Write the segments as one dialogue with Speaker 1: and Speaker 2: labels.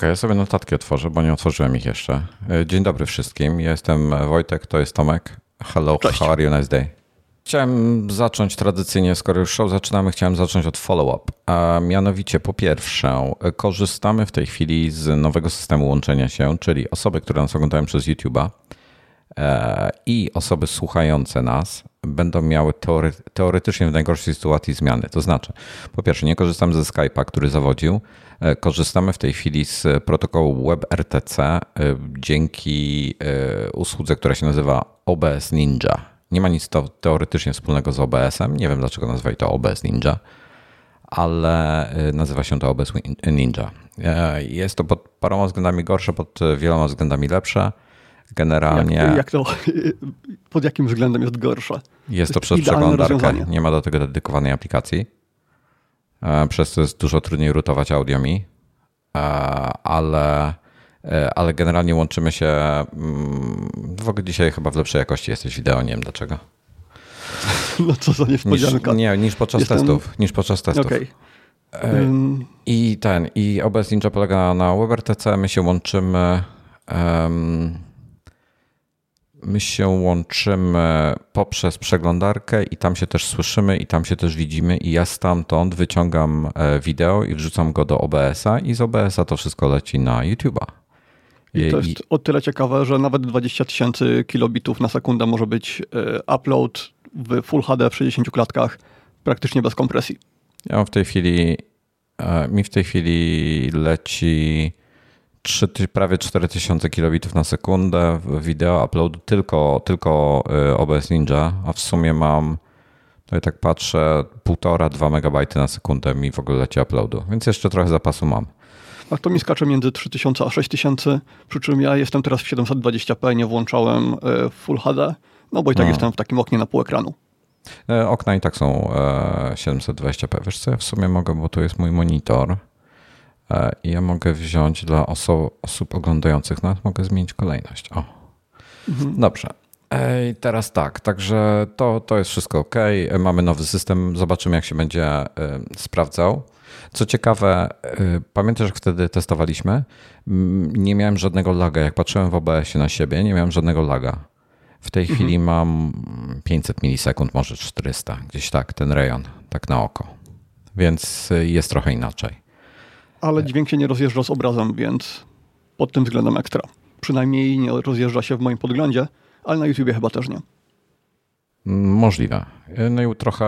Speaker 1: E, czekaj, ja sobie notatki otworzę, bo nie otworzyłem ich jeszcze. E, dzień dobry wszystkim. Ja jestem Wojtek, to jest Tomek. Hello,
Speaker 2: Cześć.
Speaker 1: how are you? Nice day. Chciałem zacząć tradycyjnie, skoro już show zaczynamy, chciałem zacząć od follow-up. A mianowicie, po pierwsze, korzystamy w tej chwili z nowego systemu łączenia się, czyli osoby, które nas oglądają przez YouTube'a e, i osoby słuchające nas będą miały teory, teoretycznie w najgorszej sytuacji zmiany. To znaczy, po pierwsze, nie korzystamy ze Skype'a, który zawodził. E, Korzystamy w tej chwili z protokołu WebRTC e, dzięki e, usłudze, która się nazywa OBS Ninja. Nie ma nic to teoretycznie wspólnego z OBS-em. Nie wiem, dlaczego nazwali to OBS Ninja, ale nazywa się to OBS Ninja. Jest to pod paroma względami gorsze, pod wieloma względami lepsze. Generalnie
Speaker 2: Jak, jak to, pod jakim względem jest gorsze?
Speaker 1: jest to
Speaker 2: jest
Speaker 1: przez
Speaker 2: idealne
Speaker 1: przeglądarkę. Nie ma do tego dedykowanej aplikacji. E, Przez to jest dużo trudniej rutować audio mi, E, ale, e, ale generalnie łączymy się. mm, W ogóle dzisiaj chyba w lepszej jakości jesteś wideo, nie wiem dlaczego.
Speaker 2: No co za
Speaker 1: Niż,
Speaker 2: niespodzianka.
Speaker 1: nie, niż podczas
Speaker 2: Jestem-
Speaker 1: testów. Niż podczas testów.
Speaker 2: Ym,
Speaker 1: I ten, i OBS Ninja polega na WebRTC, my się łączymy. em, my się łączymy poprzez przeglądarkę i tam się też słyszymy i tam się też widzimy i ja stamtąd wyciągam e, wideo i wrzucam go do OBS-a i z OBS-a to wszystko leci na YouTube'a.
Speaker 2: I to jest o tyle ciekawe, że nawet 20 tysięcy kilobitów na sekundę może być e, upload w Full HD w 60 klatkach praktycznie bez kompresji.
Speaker 1: Ja w tej chwili, e, mi w tej chwili leci 3, ty- prawie 4000 kilobitów na sekundę wideo uploadu tylko, tylko e, OBS Ninja, a w sumie mam, to ja tak patrzę, 1,5-2 megabajty na sekundę mi w ogóle leci uploadu, więc jeszcze trochę zapasu mam.
Speaker 2: A to mi skacze między 3000 a 6000, przy czym ja jestem teraz w 720p, nie włączałem e, Full HD, no bo i tak
Speaker 1: A.
Speaker 2: jestem w takim oknie na pół ekranu.
Speaker 1: E, Okna i tak są e, 720p. Wiesz co, ja w sumie mogę, bo tu jest mój monitor e, i ja mogę wziąć dla oso- osób oglądających nas, mogę zmienić kolejność. O. Dobrze. Ej, teraz tak, także to, to jest wszystko ok. E, Mamy nowy system, zobaczymy jak się będzie e, sprawdzał. Co ciekawe, e, pamiętasz jak wtedy testowaliśmy? Nie miałem żadnego laga. Jak patrzyłem w OBS-ie na siebie, nie miałem żadnego laga. W tej chwili mam 500 milisekund, może 400, gdzieś tak, ten rejon, tak na oko. Więc jest trochę inaczej.
Speaker 2: Ale dźwięk się nie rozjeżdża z obrazem, więc pod tym względem ekstra. Przynajmniej nie rozjeżdża się w moim podglądzie, ale na YouTubie chyba też nie.
Speaker 1: Możliwe. No i trochę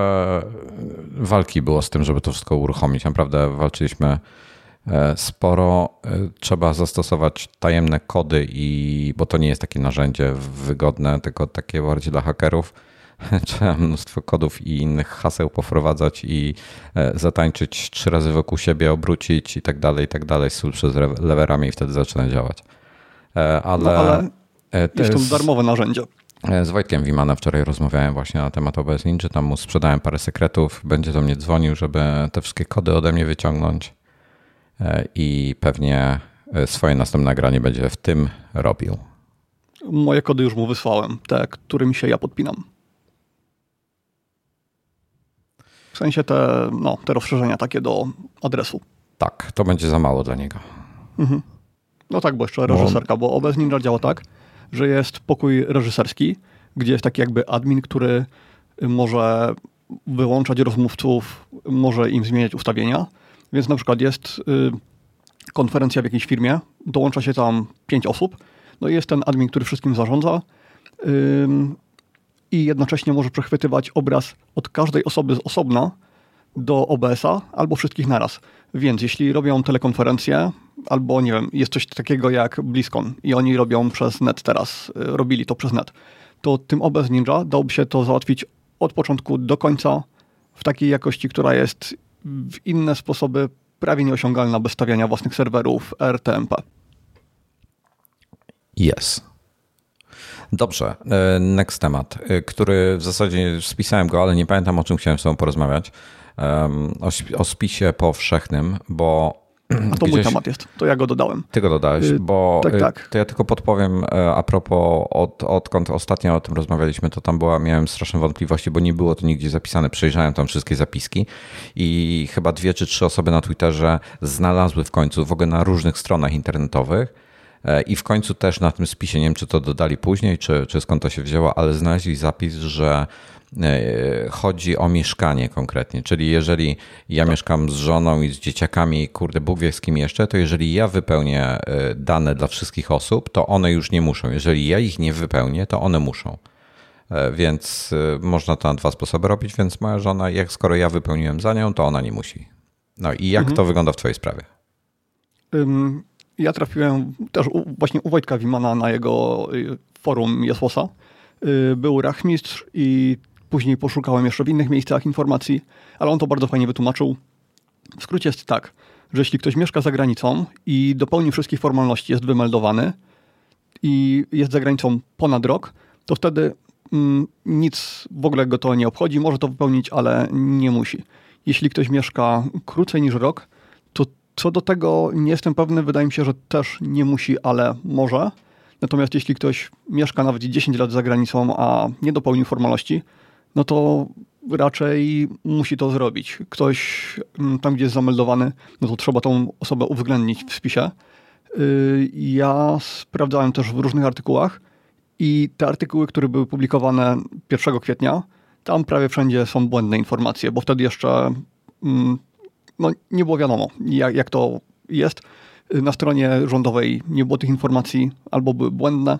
Speaker 1: walki było z tym, żeby to wszystko uruchomić. Naprawdę walczyliśmy e, sporo. Y, Trzeba zastosować tajemne kody, i, bo to nie jest takie narzędzie wygodne, tylko takie bardziej dla hakerów. Trzeba mnóstwo kodów i innych haseł poprowadzać i e, zatańczyć trzy razy wokół siebie, obrócić i tak dalej, i tak dalej, sól przez lewerami i wtedy zaczyna działać. E, Ale,
Speaker 2: No, ale
Speaker 1: e, to
Speaker 2: Jest to darmowe narzędzie.
Speaker 1: Z Wojtkiem Wimanem wczoraj rozmawiałem właśnie na temat OBS Ninja, tam mu sprzedałem parę sekretów, będzie do mnie dzwonił, żeby te wszystkie kody ode mnie wyciągnąć i pewnie swoje następne nagranie będzie w tym robił.
Speaker 2: Moje kody już mu wysłałem, te, którymi się ja podpinam. W sensie te, no, te rozszerzenia takie do adresu.
Speaker 1: Tak, to będzie za mało dla niego.
Speaker 2: No tak, bo jeszcze reżyserka, bo OBS Ninja działa tak, że jest pokój reżyserski, gdzie jest taki jakby admin, który może wyłączać rozmówców, może im zmieniać ustawienia. Więc na przykład jest y, konferencja w jakiejś firmie, dołącza się tam pięć osób, no i jest ten admin, który wszystkim zarządza i jednocześnie może przechwytywać obraz od każdej osoby z osobna do OBS-a albo wszystkich naraz. Więc jeśli robią telekonferencję, albo nie wiem, jest coś takiego jak BlizzCon i oni robią przez net teraz, y, robili to przez net, to tym OBS Ninja dałoby się to załatwić od początku do końca w takiej jakości, która jest w inne sposoby prawie nieosiągalna bez stawiania własnych serwerów RTMP.
Speaker 1: Jest. Dobrze, e, next temat, e, który w zasadzie spisałem go, ale nie pamiętam o czym chciałem z tobą porozmawiać. O, sp- o spisie powszechnym, bo
Speaker 2: A to mój temat jest, to ja go dodałem.
Speaker 1: Ty go dodałeś, y, bo tak, y, tak. to ja tylko podpowiem a propos, od, odkąd ostatnio o tym rozmawialiśmy, to tam była, miałem straszne wątpliwości, bo nie było to nigdzie zapisane. Przejrzałem tam wszystkie zapiski i chyba dwie czy trzy osoby na Twitterze znalazły w końcu, w ogóle na różnych stronach internetowych, e, i w końcu też na tym spisie, nie wiem czy to dodali później, czy, czy skąd to się wzięło, ale znaleźli zapis, że E, chodzi o mieszkanie konkretnie. Czyli jeżeli ja mieszkam z żoną i z dzieciakami, kurde, Bóg wie z kim jeszcze, to jeżeli ja wypełnię e, dane dla wszystkich osób, to one już nie muszą. Jeżeli ja ich nie wypełnię, to one muszą. E, więc można to na dwa sposoby robić, więc moja żona, jak skoro ja wypełniłem za nią, to ona nie musi. No i jak mhm. to wygląda w Twojej sprawie?
Speaker 2: Ja trafiłem też właśnie u Wojtka Wimana na jego y, forum Jasłosa. Y, był rachmistrz i Później poszukałem jeszcze w innych miejscach informacji, ale on to bardzo fajnie wytłumaczył. W skrócie jest tak, że jeśli ktoś mieszka za granicą i dopełni wszystkich formalności, jest wymeldowany i jest za granicą ponad rok, to wtedy mm, nic w ogóle go to nie obchodzi. Może to wypełnić, ale nie musi. Jeśli ktoś mieszka krócej niż rok, co do tego nie jestem pewny. Wydaje mi się, że też nie musi, ale może. Natomiast jeśli ktoś mieszka nawet 10 lat za granicą, a nie dopełnił formalności, no to raczej musi to zrobić. Ktoś mm, tam, gdzie jest zameldowany, no to trzeba tą osobę uwzględnić w spisie. Y, ja sprawdzałem też w różnych artykułach i te artykuły, które były publikowane 1 kwietnia, tam prawie wszędzie są błędne informacje, bo wtedy jeszcze mm, no, nie było wiadomo, jak, jak to jest. Na stronie rządowej nie było tych informacji albo były błędne,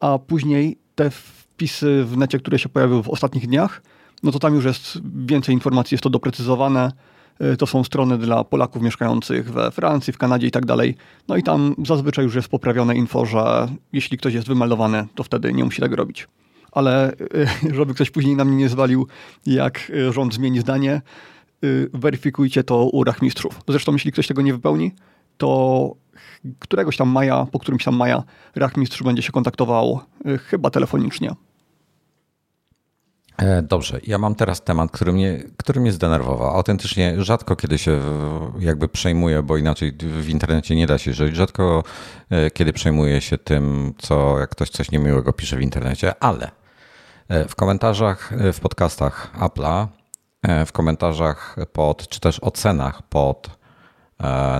Speaker 2: a później te wpisy w necie, które się pojawiły w ostatnich dniach, no to tam już jest więcej informacji, jest to doprecyzowane. Y, to są strony dla Polaków mieszkających we Francji, w Kanadzie i tak dalej. No i tam zazwyczaj już jest poprawione info, że jeśli ktoś jest wymeldowany, to wtedy nie musi tego robić. Ale y, żeby ktoś później na mnie nie zwalił, jak y, rząd zmieni zdanie, weryfikujcie to u rachmistrzów. Zresztą jeśli ktoś tego nie wypełni, to któregoś tam maja, po którymś tam maja rachmistrz będzie się kontaktował chyba telefonicznie.
Speaker 1: E, dobrze, ja mam teraz temat, który mnie, który mnie zdenerwował. Autentycznie rzadko kiedy się jakby przejmuję, bo inaczej w internecie nie da się żyć. Rzadko e, kiedy przejmuję się tym, co jak ktoś coś niemiłego pisze w internecie, ale e, w komentarzach, w podcastach Apple'a, w komentarzach pod, czy też ocenach pod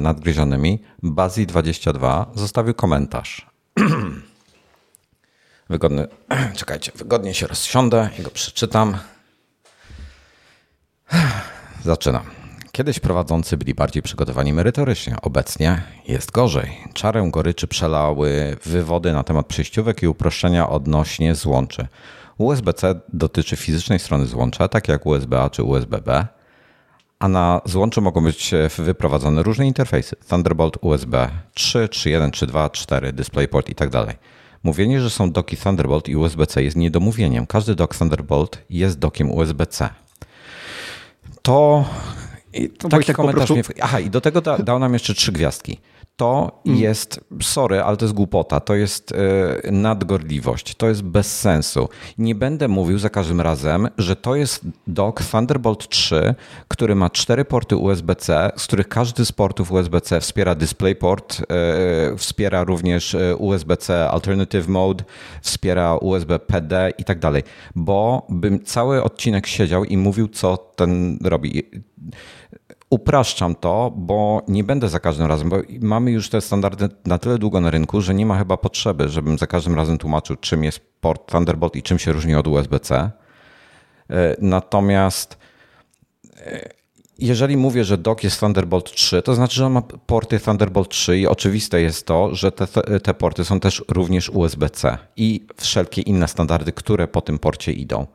Speaker 1: nadgryzionymi, Bazi22 zostawił komentarz. Wygodny, czekajcie, wygodnie się rozsiądę i go przeczytam. Zaczynam. Kiedyś prowadzący byli bardziej przygotowani merytorycznie. Obecnie jest gorzej. Czarę goryczy przelały wywody na temat przejściówek i uproszczenia odnośnie złączy. USB-C dotyczy fizycznej strony złącza, tak jak USB-A czy USB-B, a na złączu mogą być wyprowadzone różne interfejsy. Thunderbolt, USB 3, 3.1, 3.2, 4, DisplayPort i tak dalej. Mówienie, że są doki Thunderbolt i USB-C jest niedomówieniem. Każdy dok Thunderbolt jest dokiem USB-C. To. to taki komentarz prostu... mnie... Aha, i do tego da, dał nam jeszcze trzy gwiazdki to mm. jest, sorry, ale to jest głupota, to jest yy, nadgorliwość, to jest bez sensu. Nie będę mówił za każdym razem, że to jest dock Thunderbolt 3, który ma cztery porty USB-C, z których każdy z portów USB-C wspiera DisplayPort, yy, wspiera również e, USB-C Alternative Mode, wspiera USB PD i tak dalej, bo bym cały odcinek siedział i mówił, co ten robi upraszczam to, bo nie będę za każdym razem, bo mamy już te standardy na tyle długo na rynku, że nie ma chyba potrzeby, żebym za każdym razem tłumaczył, czym jest port Thunderbolt i czym się różni od USB-C. E, natomiast e, jeżeli mówię, że dock jest Thunderbolt 3, to znaczy, że on ma porty Thunderbolt 3 i oczywiste jest to, że te, te porty są też również USB-C i wszelkie inne standardy, które po tym porcie idą.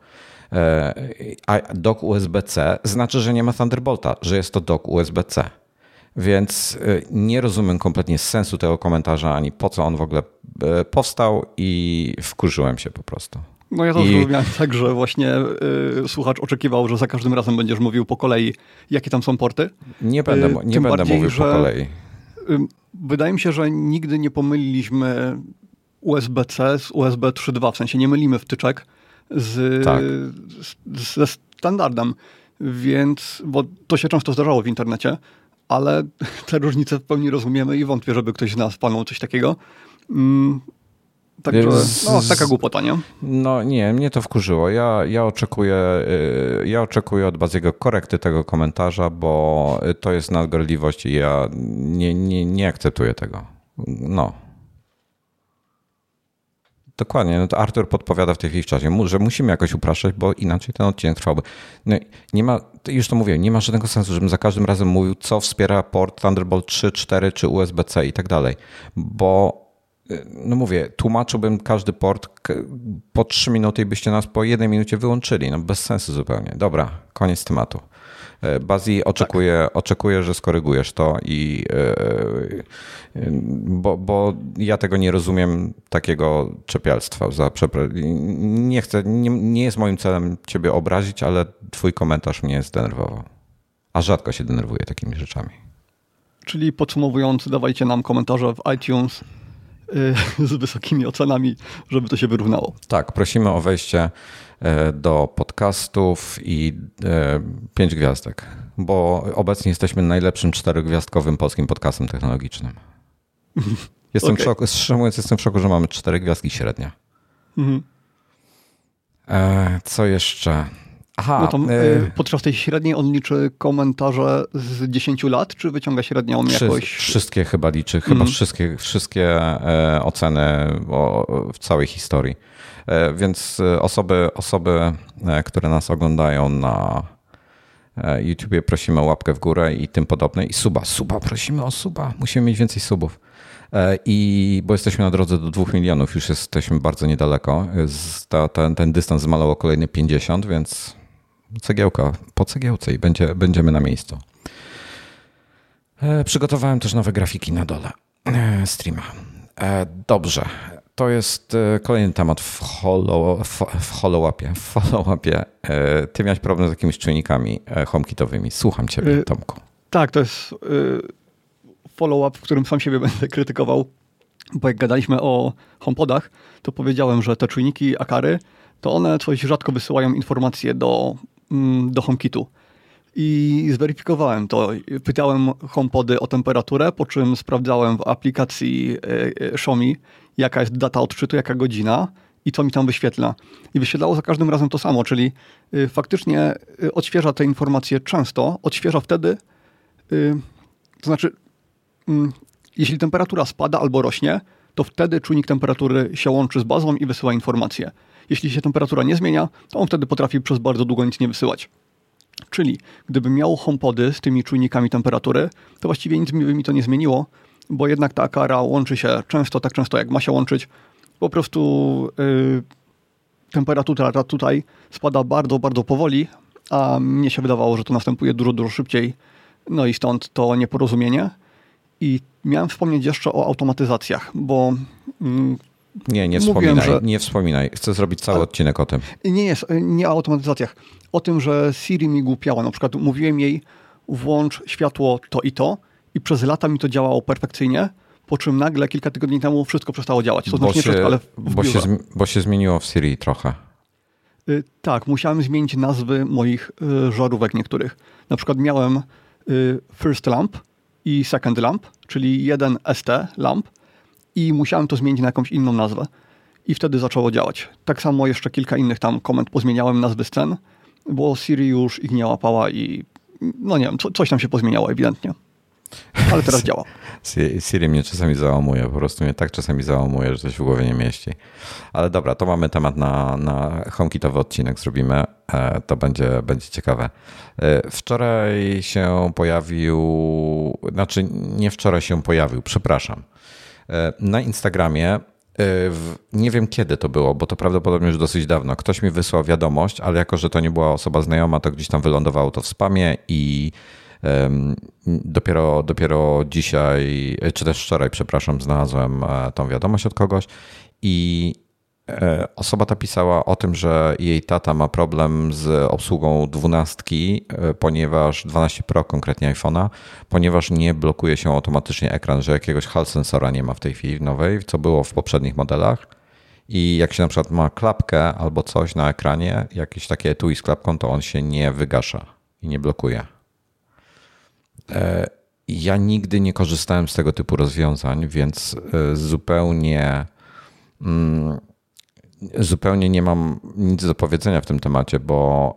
Speaker 1: E, a dock USB-C znaczy, że nie ma Thunderbolta, że jest to dock USB-C. Więc e, nie rozumiem kompletnie sensu tego komentarza, ani po co on w ogóle e, powstał i wkurzyłem się po prostu.
Speaker 2: No ja to I... tak, że właśnie y, słuchacz oczekiwał, że za każdym razem będziesz mówił po kolei, jakie tam są porty.
Speaker 1: Nie będę, nie Tym będę bardziej, mówił po kolei.
Speaker 2: Y, wydaje mi się, że nigdy nie pomyliliśmy USB-C z USB 3.2, w sensie nie mylimy wtyczek z, tak. z, ze standardem. Więc, bo to się często zdarzało w internecie, ale te różnice w pełni rozumiemy i wątpię, żeby ktoś z nas panął coś takiego. Mm, Także no, taka głupota, nie?
Speaker 1: No nie, mnie to wkurzyło. Ja, ja, oczekuję, y, ja oczekuję od Baziego korekty tego komentarza, bo to jest nadgorliwość i ja nie, nie, nie akceptuję tego. No. Dokładnie. No to Artur podpowiada w tej chwili w czasie, że musimy jakoś upraszczać, bo inaczej ten odcinek trwałby. No nie ma, już to mówiłem, nie ma żadnego sensu, żebym za każdym razem mówił, co wspiera port Thunderbolt 3, 4 czy USB-C i tak dalej, bo no mówię, tłumaczyłbym każdy port po 3 minuty i byście nas po jednej minucie wyłączyli. No bez sensu zupełnie. Dobra, koniec tematu. E, Bazi oczekuję, tak. oczekuję, że skorygujesz to i e, bo, bo ja tego nie rozumiem takiego czepialstwa. Za nie chcę, nie, nie jest moim celem ciebie obrazić, ale twój komentarz mnie zdenerwował. A rzadko się denerwuję takimi rzeczami.
Speaker 2: Czyli podsumowując, dawajcie nam komentarze w iTunes z wysokimi ocenami, żeby to się wyrównało.
Speaker 1: Tak, prosimy o wejście e, do podcastów i e, pięć gwiazdek, bo obecnie jesteśmy najlepszym czterogwiazdkowym polskim podcastem technologicznym. Jestem okay. w szoku, szczerze mówiąc, jestem w szoku, że mamy cztery gwiazdki średnia. Mhm. E, co jeszcze?
Speaker 2: Aha, no to, y, podczas tej średniej on liczy komentarze z 10 lat, czy wyciąga średnią Wszy, jakoś?
Speaker 1: Wszystkie chyba liczy, chyba mm. wszystkie, wszystkie e, oceny o, w całej historii. E, więc osoby, osoby, które nas oglądają na YouTubie prosimy o łapkę w górę i tym podobne. I suba, suba, prosimy o suba. Musimy mieć więcej subów. I bo jesteśmy na drodze do 2 milionów, już jesteśmy bardzo niedaleko. Ta, ten, ten dystans zmalał o kolejne 50, więc cegiełka po cegiełce i będzie, będziemy na miejscu. E, przygotowałem też nowe grafiki na dole e, streama. E, dobrze. To jest kolejny temat w, follow-upie. W follow-upie. Ty miałeś problem z jakimiś czynnikami HomeKitowymi. Słucham ciebie, Tomku.
Speaker 2: Tak, to jest follow-up, w którym sam siebie będę krytykował, bo jak gadaliśmy o HomePodach, to powiedziałem, że te czujniki Akary, to one coś rzadko wysyłają informacje do do HomeKitu. I zweryfikowałem to. Pytałem HomePody o temperaturę, po czym sprawdzałem w aplikacji e, e, Xiaomi, jaka jest data odczytu, jaka godzina i co mi tam wyświetla. I wyświetlało za każdym razem to samo, czyli e, faktycznie odświeża te informacje często, odświeża wtedy, to znaczy, mm, jeśli temperatura spada albo rośnie, to wtedy czujnik temperatury się łączy z bazą i wysyła informacje. Jeśli się temperatura nie zmienia, to on wtedy potrafi przez bardzo długo nic nie wysyłać. Czyli gdybym miał HomePody z tymi czujnikami temperatury, to właściwie nic by mi to nie zmieniło, bo jednak ta kara łączy się często, tak często jak ma się łączyć. Po prostu yy, temperatura tutaj spada bardzo, bardzo powoli, a mnie się wydawało, że to następuje dużo, dużo szybciej. No i stąd to nieporozumienie. I miałem wspomnieć jeszcze o automatyzacjach, bo
Speaker 1: nie, nie wspominaj, Mówiłem, że... nie wspominaj. Chcę zrobić cały odcinek o tym.
Speaker 2: Nie jest, nie o automatyzacjach. O tym, że Siri mi głupiała. Na przykład mówiłem jej włącz światło to i to i przez lata mi to działało perfekcyjnie, po czym nagle kilka tygodni temu wszystko przestało działać. To
Speaker 1: bo
Speaker 2: znaczy się,
Speaker 1: wszystko, ale bo się, bo się zmieniło w Siri trochę.
Speaker 2: Y, tak, musiałem zmienić nazwy moich y, żarówek niektórych. Na przykład miałem y, First Lamp i Second Lamp, czyli jeden ST lamp, i musiałem to zmienić na jakąś inną nazwę. I wtedy zaczęło działać. Tak samo jeszcze kilka innych tam komend pozmieniałem nazwy scen, bo Siri już ich nie łapała i no nie wiem, co, coś tam się pozmieniało ewidentnie. Ale teraz działa.
Speaker 1: Siri mnie czasami załamuje, po prostu mnie tak czasami załamuje, że coś w głowie nie mieści. Ale dobra, to mamy temat na, na HomeKitowy odcinek, zrobimy. E, to będzie, będzie ciekawe. E, wczoraj się pojawił, znaczy nie wczoraj się pojawił, przepraszam. E, na Instagramie e, nie wiem kiedy to było, bo to prawdopodobnie już dosyć dawno. Ktoś mi wysłał wiadomość, ale jako, że to nie była osoba znajoma, to gdzieś tam wylądowało to w spamie i dopiero, dopiero dzisiaj, czy też wczoraj, przepraszam, znalazłem e, tą wiadomość od kogoś i E, osoba ta pisała o tym, że jej tata ma problem z obsługą dwunastki, e, ponieważ 12 Pro, konkretnie iPhone'a, ponieważ nie blokuje się automatycznie ekran, że jakiegoś hal sensora nie ma w tej chwili nowej, co było w poprzednich modelach. I jak się na przykład ma klapkę albo coś na ekranie, jakieś takie etui z klapką, to on się nie wygasza i nie blokuje. E, ja nigdy nie korzystałem z tego typu rozwiązań, więc zupełnie. Zupełnie nie mam nic do powiedzenia w tym temacie, bo,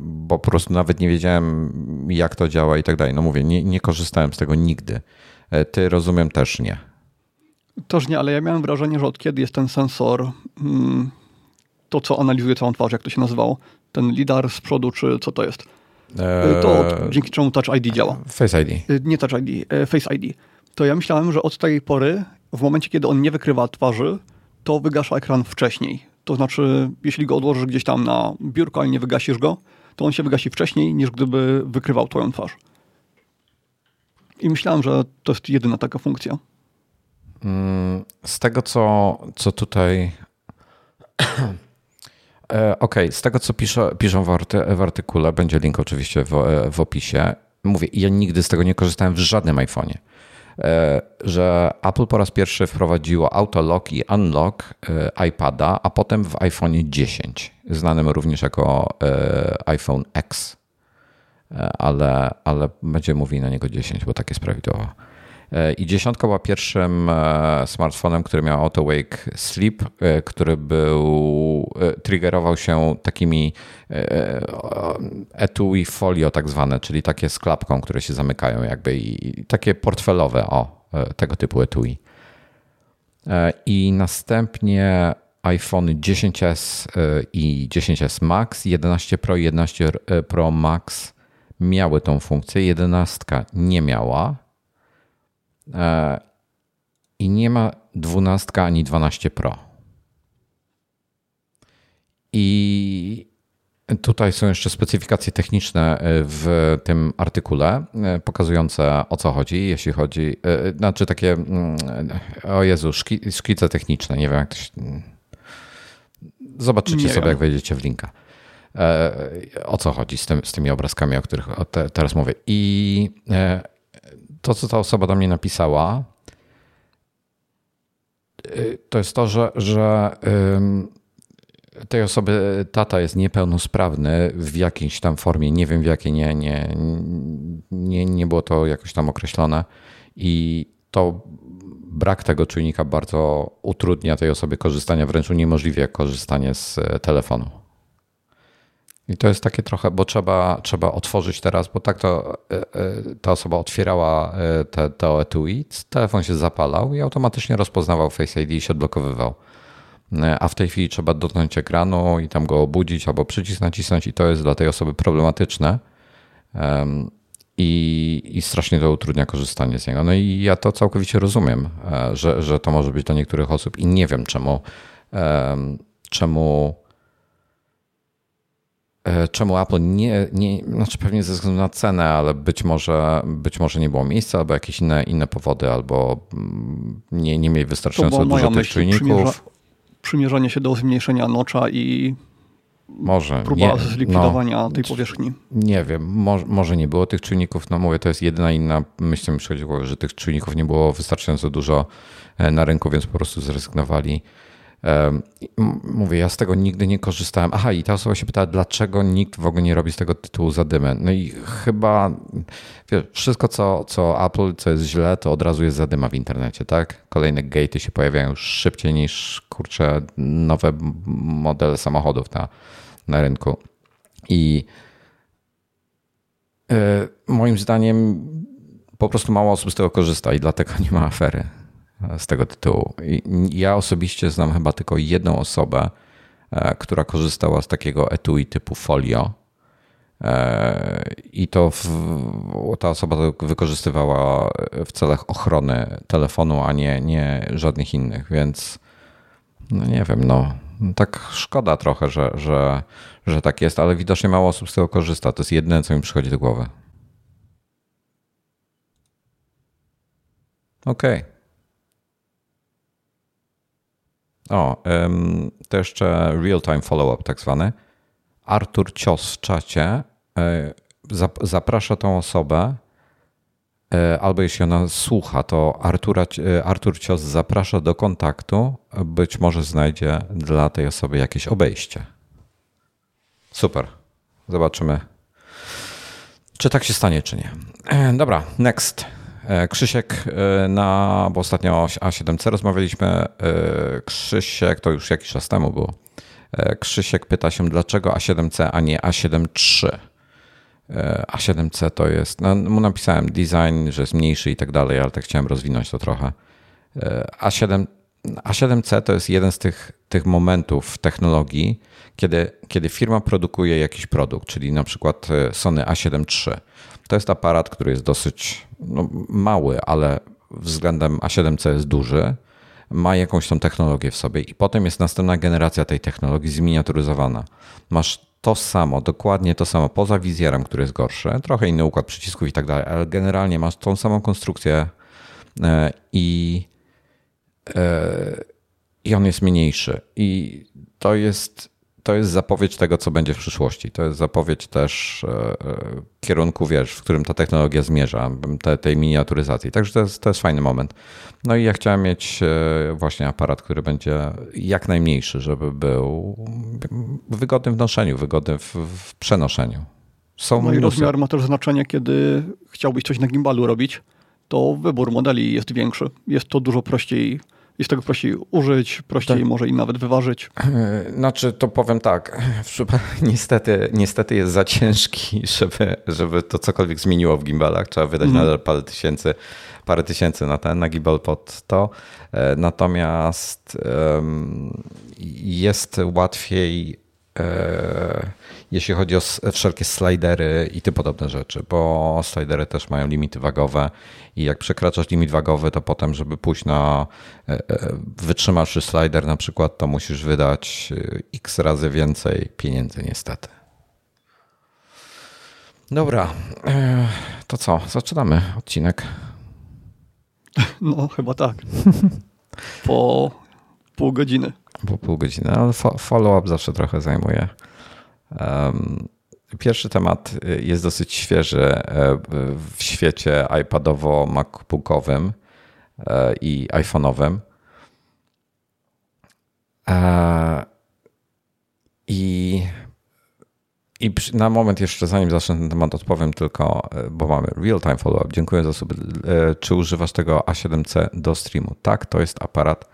Speaker 1: bo po prostu nawet nie wiedziałem, jak to działa i tak dalej. No mówię, nie, nie korzystałem z tego nigdy. Ty rozumiem też nie.
Speaker 2: Też nie, ale ja miałem wrażenie, że od kiedy jest ten sensor, mm, to co analizuje całą twarz, jak to się nazywało, ten lidar z przodu, czy co to jest? Eee, to dzięki czemu Touch ID działa.
Speaker 1: Face ID.
Speaker 2: E, nie Touch ID, e, Face ID. To ja myślałem, że od tej pory, w momencie, kiedy on nie wykrywa twarzy, to wygasza ekran wcześniej. To znaczy, jeśli go odłożysz gdzieś tam na biurko, ale nie wygasisz go, to on się wygasi wcześniej, niż gdyby wykrywał twoją twarz. I myślałem, że to jest jedyna taka funkcja.
Speaker 1: Mm, z tego, co, co tutaj. E, okej, okay. z tego, co piszą w, arty, w artykule, będzie link oczywiście w, e, w opisie. Mówię, ja nigdy z tego nie korzystałem w żadnym iPhone'ie. E, że Apple po raz pierwszy wprowadziło Auto Lock i Unlock iPada, a potem w iPhone 10, znanym również jako iPhone X. Ale, ale będziemy mówili na niego 10, bo tak jest prawidłowo. E, I dziesiątka była pierwszym e, smartfonem, który miał Auto Wake Sleep, e, który był, triggerował się takimi etui folio tak zwane, czyli takie z klapką, które się zamykają jakby i takie portfelowe, o, tego typu etui. I następnie iPhone 10s i 10s Max, 11 Pro i 11 Pro Max miały tą funkcję, 11 nie miała. E, i nie ma 12 ani 12 Pro. I tutaj są jeszcze specyfikacje techniczne e, w tym artykule, e, pokazujące o co chodzi, jeśli chodzi, znaczy takie, mm, o Jezu, szkice techniczne, nie wiem jak to się... Zobaczycie nie sobie, wiem. jak wejdziecie w linka. O co chodzi z, tym, z tymi obrazkami, o których teraz mówię. I to, co ta osoba do mnie napisała, y, to jest to, że, że tej osoby tata jest niepełnosprawny w jakiejś tam formie, nie wiem w jakiej, nie, nie, nie, nie było to jakoś tam określone i to brak tego czujnika bardzo utrudnia tej osobie korzystanie, wręcz uniemożliwia korzystanie z e, telefonu. I to jest takie trochę, bo trzeba, trzeba otworzyć teraz, bo tak to e, e, ta osoba otwierała e, te, te etui, telefon się zapalał i automatycznie rozpoznawał Face ID i się odblokowywał. A w tej chwili trzeba dotknąć ekranu i tam go obudzić albo przycisk nacisnąć i to jest dla tej osoby problematyczne i, i strasznie to utrudnia korzystanie z niego. No i ja to całkowicie rozumiem, że, że to może być dla niektórych osób i nie wiem czemu, czemu czemu Apple nie, nie, znaczy pewnie ze względu na cenę, ale być może, być może nie było miejsca, albo jakieś inne, inne powody, albo mm, nie, nie mieli wystarczająco dużo tych czujników. Przymierza,
Speaker 2: przymierzanie się do zmniejszenia nocza i
Speaker 1: może.
Speaker 2: Próba nie, zlikwidowania no, tej powierzchni.
Speaker 1: Nie wiem, może, może, nie było tych czujników. No mówię, to jest jedyna inna myśl, mi przychodzi że tych czujników nie było wystarczająco dużo e, na rynku, więc po prostu zrezygnowali Mówię, ja z tego nigdy nie korzystałem. Aha, i ta osoba się pyta, dlaczego nikt w ogóle nie robi z tego tytułu zadymy. No i chyba wiesz, wszystko, co, co Apple, co jest źle, to od razu jest zadyma w internecie, tak? Kolejne gatey się pojawiają szybciej niż, kurczę, nowe modele samochodów na, na rynku. I yy, moim zdaniem po prostu mało osób z tego korzysta i dlatego nie ma afery z tego tytułu. Ja osobiście znam chyba tylko jedną osobę, e, która korzystała z takiego etui typu folio. E, I to w, ta osoba to wykorzystywała w celach ochrony telefonu, a nie, nie żadnych innych, więc no nie wiem, no tak szkoda trochę, że, że, że tak jest, ale widocznie mało osób z tego korzysta. To jest jedyne, co mi przychodzi do głowy. Okej. Okay. O, to jeszcze real-time follow-up tak zwany. Artur Cios w czacie e, zaprasza tą osobę, e, albo jeśli ona słucha, to Artura, e, Artur Cios zaprasza do kontaktu. Być może znajdzie dla tej osoby jakieś obejście. Super. Zobaczymy, Czy tak się stanie, czy nie? Dobra, next. Krzysiek na, bo ostatnio o A7C rozmawialiśmy. Krzysiek, to już jakiś czas temu było. Krzysiek pyta się, dlaczego A7C, a nie A7 III? A7C to jest, no, mu napisałem design, że jest mniejszy i tak dalej, ale tak chciałem rozwinąć to trochę. A7, A7C to jest jeden z tych, tych momentów w technologii, kiedy, kiedy firma produkuje jakiś produkt, czyli na przykład e, Sony A7 III. To jest aparat, który jest dosyć no, mały, ale względem A7C jest duży. Ma jakąś tą technologię w sobie, i potem jest następna generacja tej technologii zminiaturyzowana. Masz to samo, dokładnie to samo, poza wizjerem, który jest gorszy, trochę inny układ przycisków i tak dalej, ale generalnie masz tą samą konstrukcję e, i, e, i on jest mniejszy. I to jest, to jest zapowiedź tego, co będzie w przyszłości. To jest zapowiedź też e, kierunku, wiesz, w którym ta technologia zmierza, te, tej miniaturyzacji. Także to jest, to jest fajny moment. No i ja chciałem mieć właśnie aparat, który będzie jak najmniejszy, żeby był wygodny w noszeniu, wygodny w, w przenoszeniu.
Speaker 2: Są no i rozmiar ma też znaczenie, kiedy chciałbyś coś na gimbalu robić, to wybór modeli jest większy. Jest to dużo prościej jest tego prościej użyć, prościej tak. może i nawet wyważyć.
Speaker 1: Znaczy, to powiem tak, niestety, niestety jest za ciężki, żeby, żeby to cokolwiek zmieniło w gimbalach. Trzeba wydać mm. nadal parę tysięcy, parę tysięcy na ten, na gimbal pod to. E, natomiast um, jest łatwiej E, jeśli chodzi o wszelkie slidery i tym podobne rzeczy, bo slidery też mają limity wagowe i jak przekraczasz limit wagowy, to potem, żeby pójść na e, e, wytrzymalszy slider na przykład, to musisz wydać x razy więcej pieniędzy niestety. Dobra, to co? Zaczynamy odcinek.
Speaker 2: No, chyba tak. Po pół godziny
Speaker 1: po pół godziny, ale follow-up zawsze trochę zajmuje. Pierwszy temat y, jest dosyć świeży e, w świecie iPadowo-MacBookowym e, i iPhone'owym. E, I, I na moment jeszcze, zanim zacznę ten temat, odpowiem tylko, bo mamy real-time follow-up. Dziękuję za sobie. Czy używasz tego A7C do streamu? Tak, to jest aparat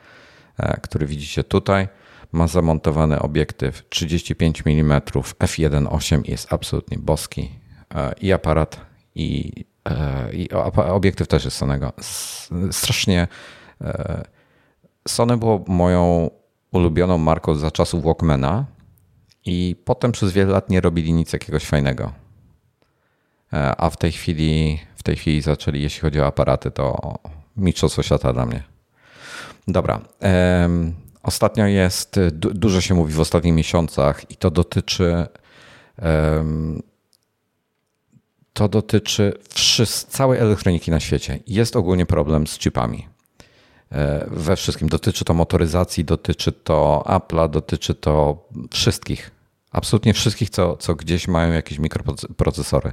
Speaker 1: który widzicie tutaj. Ma zamontowany obiektyw 35 mm f1.8 i jest absolutnie boski. E, I aparat, i, e, i obiektyw też jest Sonego. Strasznie. Sony było moją ulubioną marką za czasów Walkmana i potem przez wiele lat nie robili nic jakiegoś fajnego. A w tej chwili, w tej chwili zaczęli, jeśli chodzi o aparaty, to mistrzostwo świata dla mnie. Dobra. Ostatnio jest, dużo się mówi w ostatnich miesiącach i to dotyczy to dotyczy całej elektroniki na świecie. Jest ogólnie problem z chipami. E, we wszystkim. Dotyczy to motoryzacji, dotyczy to Apple'a, dotyczy to wszystkich. Absolutnie wszystkich, co, co gdzieś mają jakieś mikroprocesory.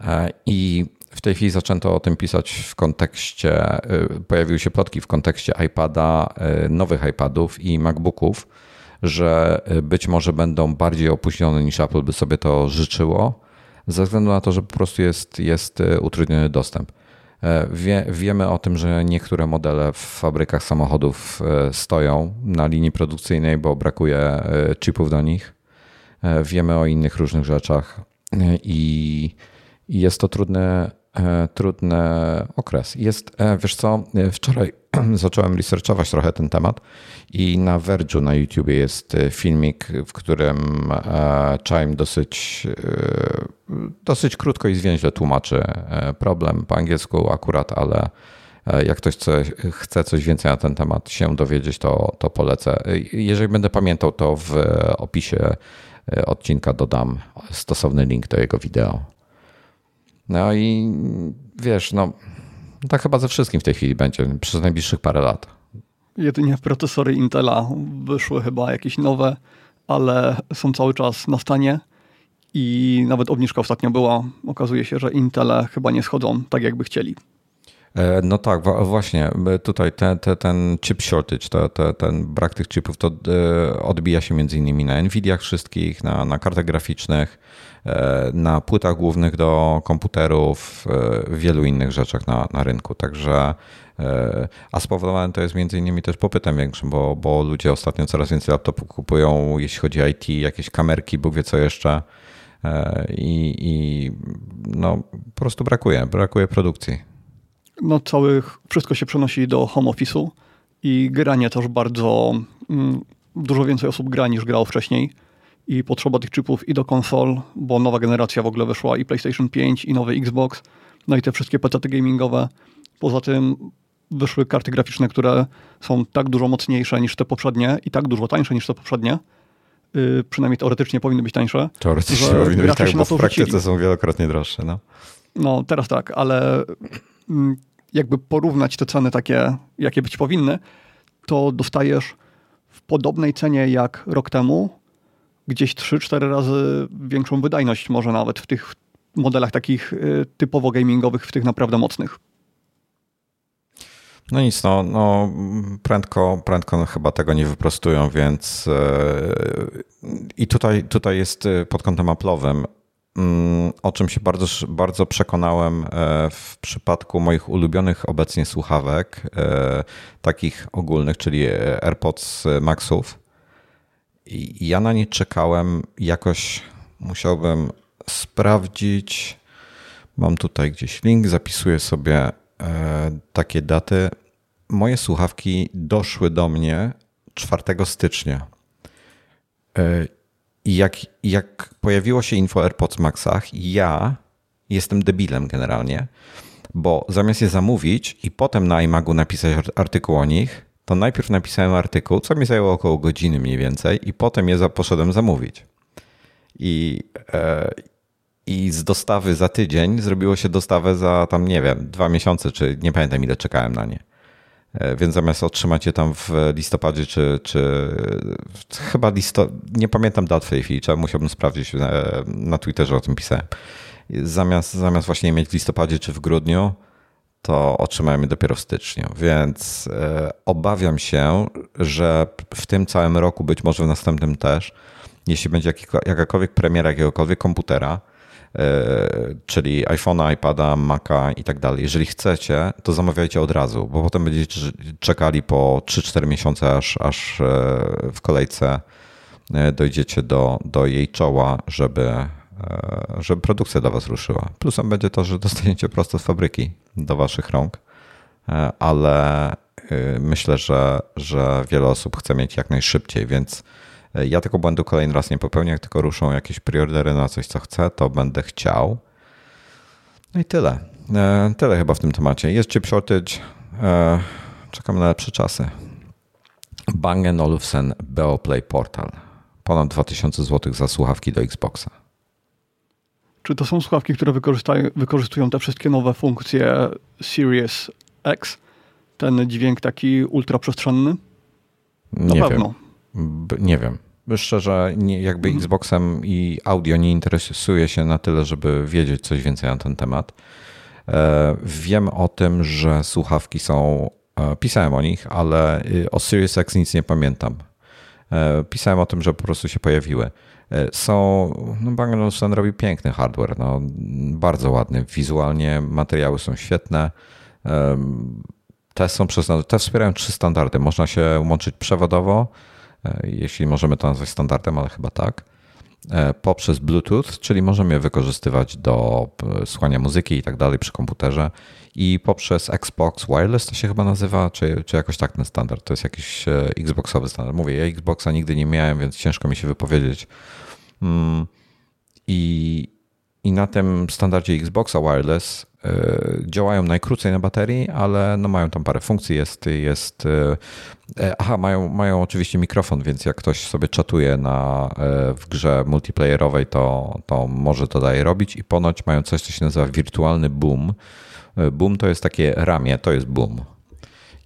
Speaker 1: E, I w tej chwili zaczęto o tym pisać w kontekście, y, pojawiły się plotki w kontekście iPada, y, nowych iPadów i MacBooków, że y, być może będą bardziej opóźnione niż Apple by sobie to życzyło, ze względu na to, że po prostu jest, jest utrudniony dostęp. E, wie, wiemy o tym, że niektóre modele w fabrykach samochodów stoją na linii produkcyjnej, bo brakuje chipów do nich. E, wiemy o innych różnych rzeczach i jest to trudne E, trudny okres. Jest, e, wiesz co, e, wczoraj zacząłem researchować trochę ten temat i na Verge'u na YouTubie jest filmik, w którym Chime dosyć, dosyć krótko i zwięźle tłumaczy problem po angielsku akurat, ale jak ktoś chce coś więcej na ten temat się dowiedzieć, to, to polecę. Jeżeli będę pamiętał, to w opisie odcinka dodam stosowny link do jego wideo. No i wiesz, no tak chyba ze wszystkim w tej chwili będzie przez najbliższych parę lat.
Speaker 2: Jedynie procesory Intela wyszły chyba jakieś nowe, ale są cały czas na stanie i nawet obniżka ostatnio była. Okazuje się, że Intele chyba nie schodzą tak, jakby chcieli.
Speaker 1: E, no tak, właśnie. Tutaj te, te, ten chip shortage, te, te, ten brak tych chipów, to e, odbija się między innymi na Nvidiach wszystkich, na, na kartach graficznych, e, na płytach głównych do komputerów, wielu innych rzeczach na, na rynku. Także a spowodowane to jest między innymi też popytem większym, bo, bo ludzie ostatnio coraz więcej laptopów kupują, jeśli chodzi o IT, jakieś kamerki, Bóg wie co jeszcze. I, i no, po prostu brakuje, brakuje produkcji
Speaker 2: no całych, wszystko się przenosi do home office'u i granie też bardzo, mm, dużo więcej osób gra niż grało wcześniej i potrzeba tych chipów i do konsol, bo nowa generacja w ogóle wyszła i PlayStation 5 i nowy Xbox, no i te wszystkie PC gamingowe. Poza tym wyszły karty graficzne, które są tak dużo mocniejsze niż te poprzednie i tak dużo tańsze niż te poprzednie. Yy, przynajmniej teoretycznie powinny być tańsze.
Speaker 1: Teoretycznie powinny być tak, bo w praktyce rzucili. są wielokrotnie droższe. No.
Speaker 2: no, teraz tak, ale jakby porównać te ceny takie, jakie być powinny, to dostajesz w podobnej cenie jak rok temu, gdzieś 3-4 razy większą wydajność może nawet w tych modelach takich y, typowo gamingowych, w tych naprawdę mocnych.
Speaker 1: No nic, no, no prędko, prędko chyba tego nie wyprostują, więc yy, i tutaj, tutaj jest y, pod kątem Apple'owym Mm, o czym się bardzo, bardzo przekonałem e, w przypadku moich ulubionych obecnie słuchawek, e, takich ogólnych, czyli AirPods Maxów. I ja na nie czekałem jakoś, musiałbym sprawdzić. Mam tutaj gdzieś link, zapisuję sobie e, takie daty. Moje słuchawki doszły do mnie 4 stycznia. I jak, jak pojawiło się info AirPods Maxach, ja jestem debilem generalnie, bo zamiast je zamówić i potem na iMagu napisać artykuł o nich, to najpierw napisałem artykuł, co mi zajęło około godziny mniej więcej, i potem je poszedłem zamówić. I, e, I z dostawy za tydzień zrobiło się dostawę za tam, nie wiem, dwa miesiące, czy nie pamiętam ile czekałem na nie. E, więc zamiast otrzymać je tam w listopadzie, czy, czy chyba listo, nie pamiętam dat w tej chwili, trzeba musiałbym sprawdzić, na, na Twitterze o tym pisałem. Zamiast, zamiast właśnie mieć w listopadzie czy w grudniu, to otrzymałem je dopiero w styczniu, więc e, obawiam się, że w tym całym roku, być może w następnym też, jeśli będzie jakakolwiek premiera jakiegokolwiek komputera, E, czyli iPhone'a, iPada, Maca i tak dalej. Jeżeli chcecie, to zamawiajcie od razu, bo potem będziecie czekali po 3-4 miesiące, aż, aż e, w kolejce e, dojdziecie do, do jej czoła, żeby, żeby produkcja do Was ruszyła. Plusem będzie to, że dostaniecie prosto z fabryki do Waszych rąk, ale myślę, że, że wiele osób chce mieć jak najszybciej, więc ja tego błędu kolejny raz nie popełnię, jak tylko ruszą jakieś preordery na coś, co chcę, to będę chciał. No i tyle. E, tyle chyba w tym temacie. Jest chip shortage. E, czekam na lepsze czasy. Bang Olufsen Beoplay Portal. Ponad 2000 zł za słuchawki do Xboxa.
Speaker 2: Czy to są słuchawki, które wykorzystują te wszystkie nowe funkcje Series X? Ten dźwięk taki ultraprzestrzenny?
Speaker 1: Na nie pewno. Wiem. Nie wiem szczerze, nie, jakby mhm. Xboxem i audio nie interesuje się na tyle, żeby wiedzieć coś więcej na ten temat. E, wiem o tym, że słuchawki są, e, pisałem o nich, ale y, o Series X nic nie pamiętam. E, pisałem o tym, że po prostu się pojawiły. Są, no Bang Olufsen robi piękny hardware, no, bardzo ładny. Wizualnie materiały są świetne. Te są przez, te wspierają trzy standardy. Można się łączyć przewodowo, jeśli możemy to nazwać standardem, ale chyba tak, e, poprzez Bluetooth, czyli możemy je wykorzystywać do e, słuchania muzyki i tak dalej przy komputerze i poprzez Xbox Wireless to się chyba nazywa, czy, czy jakoś tak ten standard. To jest jakiś Xboxowy standard. Mówię, ja Xboxa nigdy nie miałem, więc ciężko mi się wypowiedzieć. Mm, I, i na tym standardzie Xboxa Wireless działają najkrócej na baterii, ale no mają tam parę funkcji. Jest, jest E, aha, mają, mają oczywiście mikrofon, więc jak ktoś sobie czatuje na, e, w grze multiplayerowej, to, to może to daje robić i ponoć mają coś, co się nazywa wirtualny boom. E, boom to jest takie ramię, to jest boom.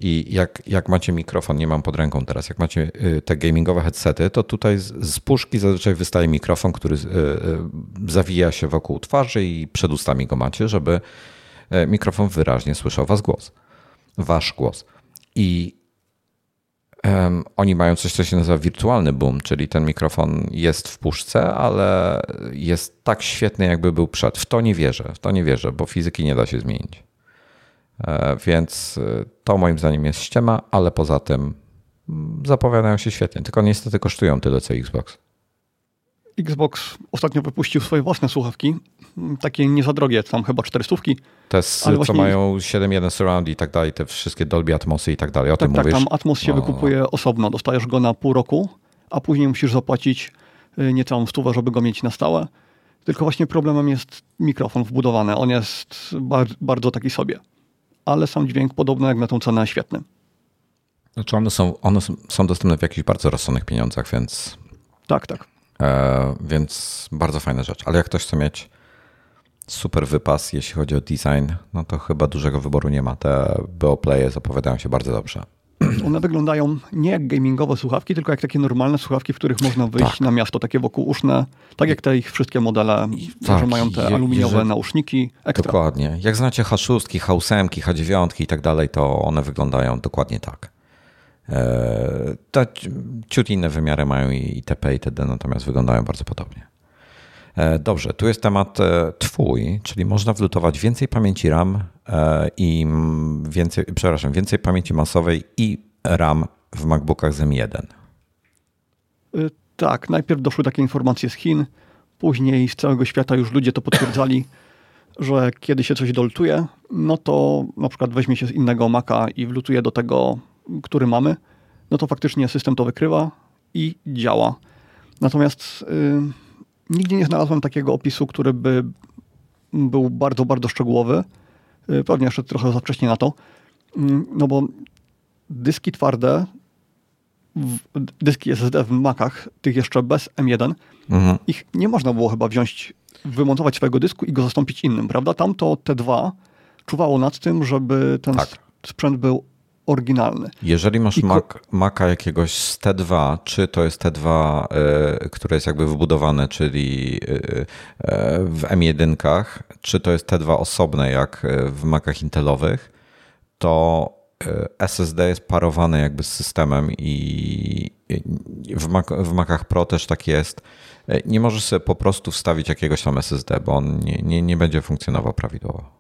Speaker 1: I jak, jak macie mikrofon, nie mam pod ręką teraz, jak macie te gamingowe headsety, to tutaj z, z puszki zazwyczaj wystaje mikrofon, który zawija się wokół twarzy i przed ustami go macie, żeby mikrofon wyraźnie słyszał was głos, wasz głos. I oni mają coś, co się nazywa wirtualny boom, czyli ten mikrofon jest w puszce, ale jest tak świetny, jakby był przed. W to nie wierzę, w to nie wierzę, bo fizyki nie da się zmienić. E, więc e, to moim zdaniem jest ściema, ale poza tym mm, zapowiadają się świetnie. Tylko niestety kosztują tyle co Xbox.
Speaker 2: Xbox ostatnio wypuścił swoje własne słuchawki, mm, takie nie za drogie, tam chyba 400.
Speaker 1: Te, co właśnie... mają 7.1 surround i tak dalej, te wszystkie Dolby Atmosy i tak dalej, o
Speaker 2: tak,
Speaker 1: tym
Speaker 2: tak,
Speaker 1: mówisz?
Speaker 2: tam Atmos się no. wykupuje osobno, dostajesz go na pół roku, a później musisz zapłacić y, niecałą stówę, żeby go mieć na stałe. Tylko właśnie problemem jest mikrofon wbudowany, on jest bardzo taki sobie ale sam dźwięk podobno jak na tą cenę świetny.
Speaker 1: Znaczy one są, one są dostępne w jakichś bardzo rozsądnych pieniądzach, więc...
Speaker 2: Tak, tak.
Speaker 1: E, więc bardzo fajna rzecz. Ale jak ktoś chce mieć super wypas, jeśli chodzi o design, no to chyba dużego wyboru nie ma. Te BO-playe zapowiadają się bardzo dobrze.
Speaker 2: One wyglądają nie jak gamingowe słuchawki, tylko jak takie normalne słuchawki, w których można wyjść tak. na miasto, takie wokółuszne, tak jak te ich wszystkie modele, tak, że mają te aluminiowe nauszniki. Ekstra.
Speaker 1: Dokładnie. Jak znacie H6, H8, H9 i tak dalej, to one wyglądają dokładnie tak. Te ciut inne wymiary mają i TP i TD, natomiast wyglądają bardzo podobnie. E, dobrze, tu jest temat e, twój, czyli można wlutować więcej pamięci RAM i więcej, przepraszam, więcej pamięci masowej i RAM w MacBookach z M1.
Speaker 2: Y, tak, najpierw doszły takie informacje z Chin, później z całego świata już ludzie to potwierdzali, że kiedy się coś doltuje, no to na przykład weźmie się z innego Maca i wlutuje do tego, który mamy, no to faktycznie system to wykrywa i działa. Natomiast yy, nigdzie nie znalazłem takiego opisu, który by był bardzo, bardzo szczegółowy. Yy, pewnie jeszcze trochę za wcześnie na to. Yy, no bo dyski twarde, dyski SSD w Macach, tych jeszcze bez M1, mhm. ich nie można było chyba wziąć, wymontować swojego dysku i go zastąpić innym, prawda? Tam to T2 czuwało nad tym, żeby ten tak. sprzęt był oryginalny.
Speaker 1: Jeżeli masz Mac, Maca jakiegoś z T2, czy to jest T2, y, które jest jakby wbudowane, czyli y, y, w M1, czy to jest T2 osobne, jak w Macach Intelowych, to SSD jest parowane jakby z systemem i w, Mac, w Macach Pro też tak jest. Nie możesz sobie po prostu wstawić jakiegoś tam SSD, bo on nie, nie, nie będzie funkcjonował prawidłowo.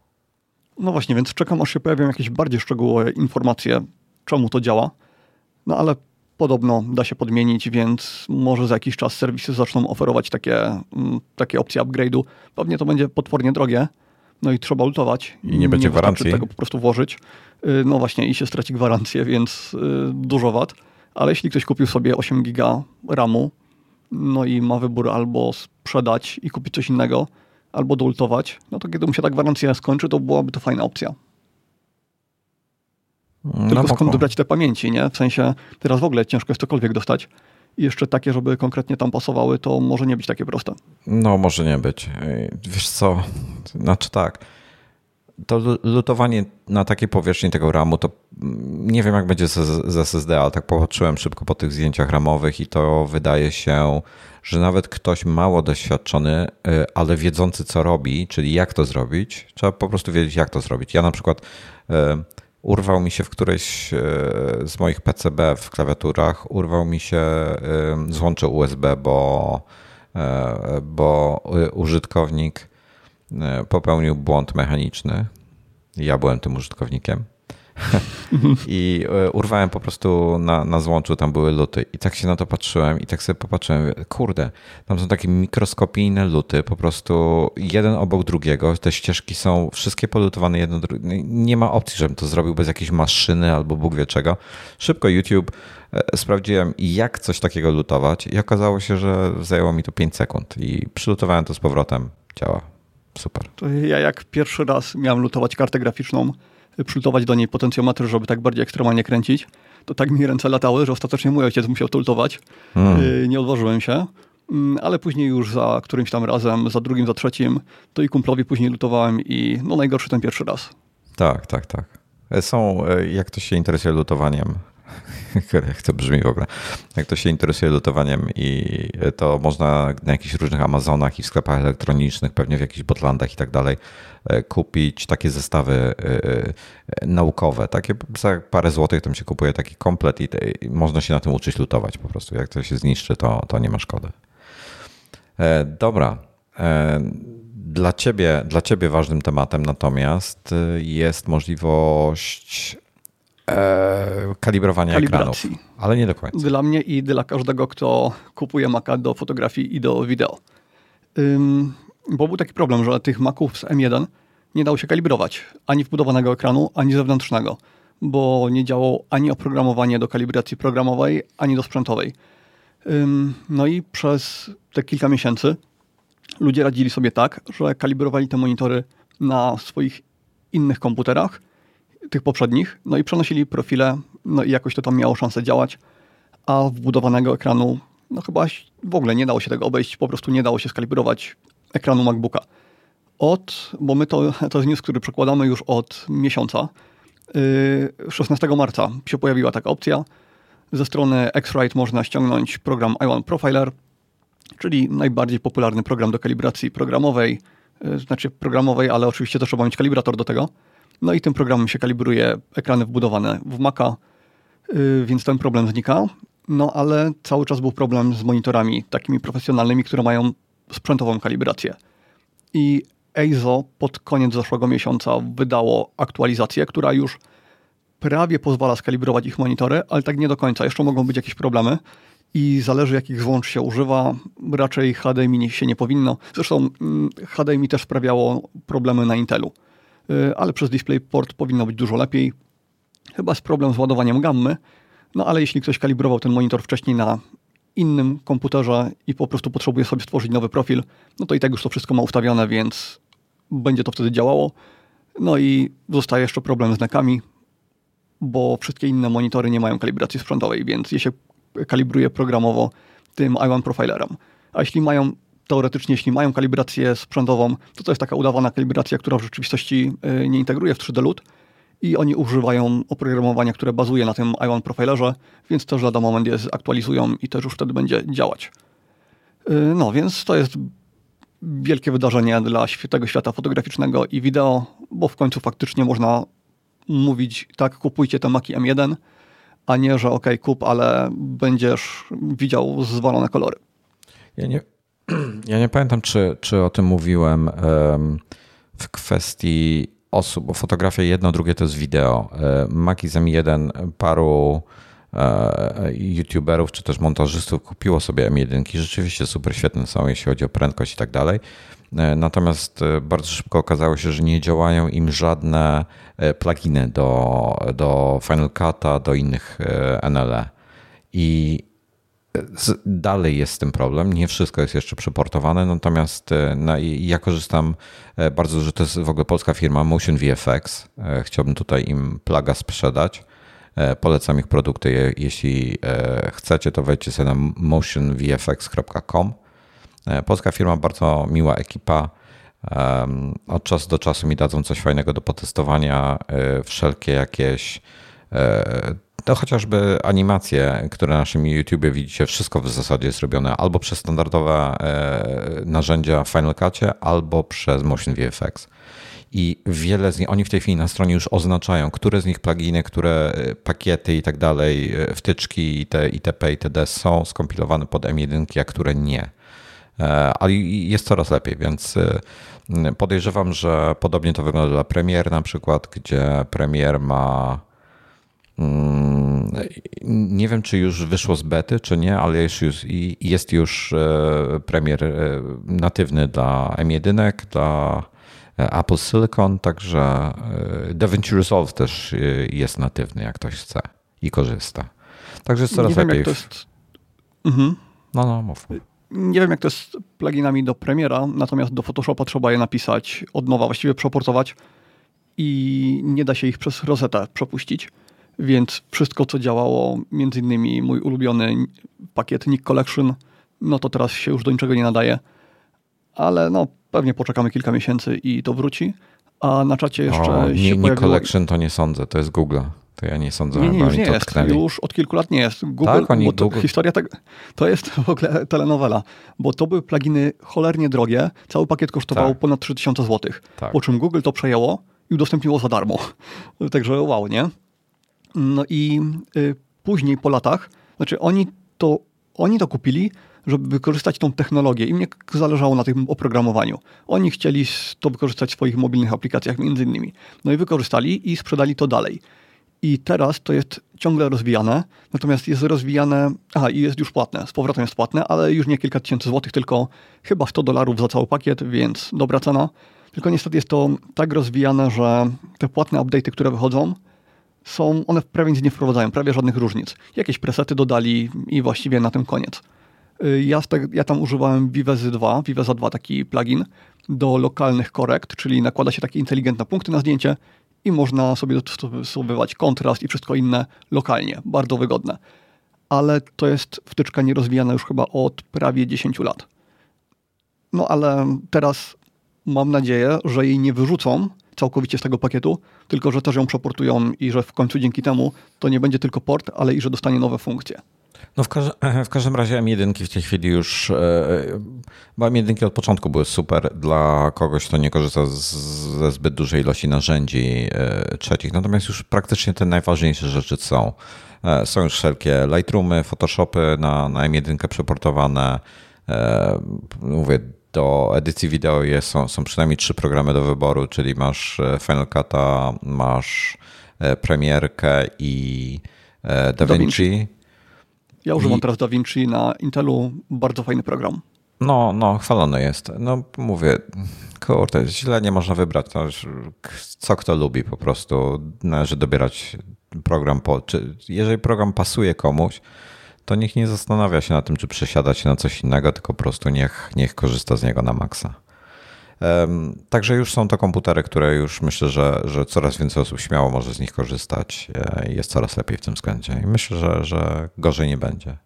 Speaker 2: No właśnie, więc czekam aż się pojawią jakieś bardziej szczegółowe informacje, czemu to działa. No ale podobno da się podmienić, więc może za jakiś czas serwisy zaczną oferować takie, mm, takie opcje upgrade'u. Pewnie to będzie potwornie drogie, no i trzeba lutować.
Speaker 1: I nie będzie nie gwarancji.
Speaker 2: tego po prostu włożyć. Y, no właśnie i się straci gwarancję, więc y, dużo wat. Ale jeśli ktoś kupił sobie 8 giga RAMu, no i ma wybór albo sprzedać i kupić coś innego, albo dultować, no to kiedy mu się ta gwarancja skończy, to byłaby to fajna opcja. No Tylko skąd dobrać te pamięci, nie? W sensie teraz w ogóle ciężko jest cokolwiek dostać. I jeszcze takie, żeby konkretnie tam pasowały, to może nie być takie proste.
Speaker 1: No, może nie być. Wiesz co, znaczy tak to lutowanie na takiej powierzchni tego RAMu, to nie wiem jak będzie z, SSD, ale tak popatrzyłem szybko po tych zdjęciach ramowych i to wydaje się, że nawet ktoś mało doświadczony, y, ale wiedzący co robi, czyli jak to zrobić, trzeba po prostu wiedzieć jak to zrobić. Ja na przykład y, urwał mi się w którejś y, z moich PCB w klawiaturach, urwał mi się złącze USB, bo, bo użytkownik popełnił błąd mechaniczny. Ja byłem tym użytkownikiem. I e, urwałem po prostu na, na złączu, tam były luty. I tak się na to patrzyłem i tak sobie popatrzyłem, kurde, tam są takie mikroskopijne luty, po prostu jeden obok drugiego. Te ścieżki są wszystkie polutowane jedno drugie. No nie ma opcji, żebym to zrobił bez jakiejś maszyny albo Bóg wie czego. Szybko YouTube e, sprawdziłem, jak coś takiego lutować i okazało się, że zajęło mi to 5 sekund i przylutowałem to z powrotem. Działa. Super.
Speaker 2: To ja jak pierwszy raz miałem lutować kartę graficzną, przylutować do niej potencjometr, żeby tak bardziej ekstremalnie kręcić, to tak mi ręce latały, że ostatecznie mój ojciec musiał to lutować. Y, nie odważyłem się. Mm, ale później już za którymś tam razem, za drugim, za trzecim, to i kumplowi później lutowałem i no najgorszy ten pierwszy raz.
Speaker 1: Tak, tak, tak. Są, e, jak ktoś się interesuje lutowaniem, Jak to brzmi w ogóle. Jak to się interesuje lutowaniem i to można na jakichś różnych Amazonach i w sklepach elektronicznych, pewnie w jakichś Botlandach i tak dalej, e, kupić takie zestawy e, e, naukowe. Takie za parę złotych tam się kupuje taki komplet i, można się na tym uczyć lutować po prostu. Jak to się zniszczy, to, to nie ma szkody. Dobra. Dla ciebie, dla ciebie ważnym tematem natomiast jest możliwość e, kalibrowania Kalibracji. ekranów, ale nie do końca.
Speaker 2: Dla mnie i dla każdego, kto kupuje Maca do fotografii i do wideo. Ym, bo był taki problem, że tych Maców z M1 nie dało się kalibrować ani wbudowanego ekranu, ani zewnętrznego, bo nie działało ani oprogramowanie do kalibracji programowej, ani do sprzętowej. Ym, no i przez te kilka miesięcy ludzie radzili sobie tak, że kalibrowali te monitory na swoich innych komputerach tych poprzednich, no i przenosili profile, no i jakoś to tam miało szansę działać, a wbudowanego ekranu, no chyba w ogóle nie dało się tego obejść, po prostu nie dało się skalibrować ekranu MacBooka. Od, bo my to, to jest news, który przekładamy już od miesiąca, 16 yy, marca się pojawiła taka opcja. Ze strony X-Rite można ściągnąć program i1 Profiler, czyli najbardziej popularny program do kalibracji programowej, yy, znaczy programowej, ale oczywiście też trzeba mieć kalibrator do tego. No i tym programem się kalibruje ekrany wbudowane w Maca, y, więc ten problem znika. No ale cały czas był problem z monitorami takimi profesjonalnymi, które mają sprzętową kalibrację. I EIZO pod koniec zeszłego miesiąca wydało aktualizację, która już prawie pozwala skalibrować ich monitory, ale tak nie do końca. Jeszcze mogą być jakieś problemy i zależy jakich złącz się używa. Raczej HDMI się nie powinno. Zresztą mm, HDMI też sprawiało problemy na Intelu. Y, ale przez DisplayPort powinno być dużo lepiej. Chyba jest problem z ładowaniem gammy, no ale jeśli ktoś kalibrował ten monitor wcześniej na innym komputerze i po prostu potrzebuje sobie stworzyć nowy profil, no to i tak już to wszystko ma ustawione, więc będzie to wtedy działało. No i zostaje jeszcze problem z nekami, bo wszystkie inne monitory nie mają kalibracji sprzętowej, więc je się kalibruje programowo tym i1 Profilerem. A jeśli mają teoretycznie, jeśli mają kalibrację sprzętową, to to jest taka udawana kalibracja, która w rzeczywistości y, nie integruje w 3D LUT i oni używają oprogramowania, które bazuje na tym i1 Profilerze, więc też lada moment je zaktualizują i też już wtedy będzie działać. Y, no, więc to jest wielkie wydarzenie dla tego świata fotograficznego i wideo, bo w końcu faktycznie można mówić, tak, kupujcie te Maki M1, a nie, że ok, kup, ale będziesz widział zwalone kolory.
Speaker 1: Ja nie, ja nie pamiętam, czy, czy o tym mówiłem w kwestii osób, bo fotografia jedno, drugie to jest wideo. E, Makizem jeden paru e, youtuberów czy też montażystów kupiło sobie M1. Rzeczywiście super świetne są, jeśli chodzi o prędkość i tak dalej. E, natomiast bardzo szybko okazało się, że nie działają im żadne pluginy do, do Final Cut'a, do innych NLE. I dalej jest z tym problem. Nie wszystko jest jeszcze przeportowane, natomiast e, ja korzystam e, bardzo, że to jest w ogóle polska firma Motion VFX. E, chciałbym tutaj im plaga sprzedać. Polecam ich produkty. Jeśli chcecie, to wejdźcie sobie na motionvfx.com. Polska firma, bardzo miła ekipa. Od czasu do czasu mi dadzą coś fajnego do potestowania. Wszelkie jakieś to chociażby animacje, które na naszym YouTube widzicie, wszystko w zasadzie jest robione albo przez standardowe e, narzędzia w Final Cutie, albo przez Motion VFX. I wiele z nich, oni w tej chwili na stronie już oznaczają, które z nich pluginy, które e, pakiety i tak dalej, e, wtyczki te, itp. itd. są skompilowane pod M1, a które nie. Ale jest coraz lepiej, więc podejrzewam, że podobnie to wygląda dla Premiere na przykład, gdzie Premiere ma nie wiem, czy już wyszło z bety, czy nie, ale jest już, jest już e, premier e, natywny dla M1, dla e, Apple Silicon, także DaVinci Resolve też jest natywny, jak ktoś chce i korzysta. Także jest coraz nie lepiej. Wiem, jak to jest... Mhm. No, no, mów.
Speaker 2: Nie wiem, jak to jest z pluginami do Premiera, natomiast do Photoshopa trzeba je napisać od nowa, właściwie przeportować i nie da się ich przez rozetę przepuścić. Więc wszystko, co działało, między innymi mój ulubiony pakiet Nick Collection, no to teraz się już do niczego nie nadaje. Ale no, pewnie poczekamy kilka miesięcy i to wróci. A na czacie jeszcze o,
Speaker 1: nie,
Speaker 2: się
Speaker 1: Nick
Speaker 2: pojawiło...
Speaker 1: Collection to nie sądzę, to jest Google. To ja nie sądzę,
Speaker 2: nie, nie, już nie
Speaker 1: jest.
Speaker 2: Tknęli. Już od kilku lat nie jest. Google, tak, oni, to, Google... historia tak, to jest w ogóle telenowela, bo to były pluginy cholernie drogie. Cały pakiet kosztował tak. ponad 3000 zł. Tak. Po czym Google to przejęło i udostępniło za darmo. Także wow, nie? No i y, później po latach, znaczy oni to, oni to kupili, żeby wykorzystać tą technologię. Im nie zależało na tym oprogramowaniu. Oni chcieli to wykorzystać w swoich mobilnych aplikacjach między innymi. No i wykorzystali i sprzedali to dalej. I teraz to jest ciągle rozwijane, natomiast jest rozwijane, aha, i jest już płatne, z powrotem jest płatne, ale już nie kilka tysięcy złotych, tylko chyba 100 dolarów za cały pakiet, więc dobra cena. Tylko niestety jest to tak rozwijane, że te płatne update'y, które wychodzą, są, one prawie nic nie wprowadzają, prawie żadnych różnic. Jakieś presety dodali i właściwie na tym koniec. Y, ja, ja tam używałem Vivezy 2, Viveza 2 taki plugin do lokalnych korekt, czyli nakłada się takie inteligentne punkty na zdjęcie i można sobie dostosowywać kontrast i wszystko inne lokalnie. Bardzo wygodne. Ale to jest wtyczka nierozwijana już chyba od prawie 10 lat. No ale teraz mam nadzieję, że jej nie wyrzucą całkowicie z tego pakietu, tylko że też ją przeportują i że w końcu dzięki temu to nie będzie tylko port, ale i że dostanie nowe funkcje.
Speaker 1: No w, każ w każdym razie M1 w tej chwili już, e, bo M1 od początku były super dla kogoś, kto nie korzysta ze zbyt dużej ilości narzędzi e, trzecich, natomiast już praktycznie te najważniejsze rzeczy są. E, są już wszelkie Lightroomy, Photoshopy na, na M1 przeportowane. Mówię, do edycji wideo jest, są, są przynajmniej trzy programy do wyboru, czyli masz Final Cut'a, masz Premierkę i DaVinci.
Speaker 2: Ja używam I... teraz DaVinci na Intelu, bardzo fajny program.
Speaker 1: No, no, chwalony jest. No, mówię, kurde, źle nie można wybrać. No, co kto lubi po prostu. Należy dobierać program. Po, czy, jeżeli program pasuje komuś, to niech nie zastanawia się na tym, czy przesiadać się na coś innego, tylko po prostu niech, niech korzysta z niego na maksa. Także już są to komputery, które już myślę, że, że coraz więcej osób śmiało może z nich korzystać. E, jest coraz lepiej w tym względzie i myślę, że, że gorzej nie będzie.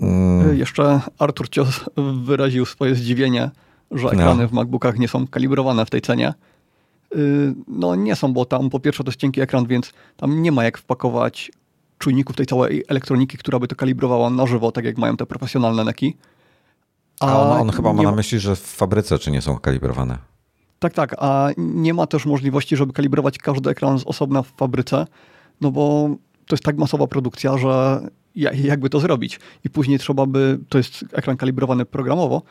Speaker 2: Mm. E, jeszcze Artur Cios wyraził swoje zdziwienie, że ekrany no. w MacBookach nie są kalibrowane w tej cenie. E, no nie są, bo tam po pierwsze to jest cienki ekran, więc tam nie ma jak wpakować czujników tej całej elektroniki, która by to kalibrowała na żywo, tak jak mają te profesjonalne neki.
Speaker 1: A on, on chyba ma na myśli, że w fabryce czy nie są kalibrowane.
Speaker 2: Tak, tak, a nie ma też możliwości, żeby kalibrować każdy ekran z osobna w fabryce, no bo to jest tak masowa produkcja, że jakby to zrobić. I później trzeba by, to jest ekran kalibrowany programowo,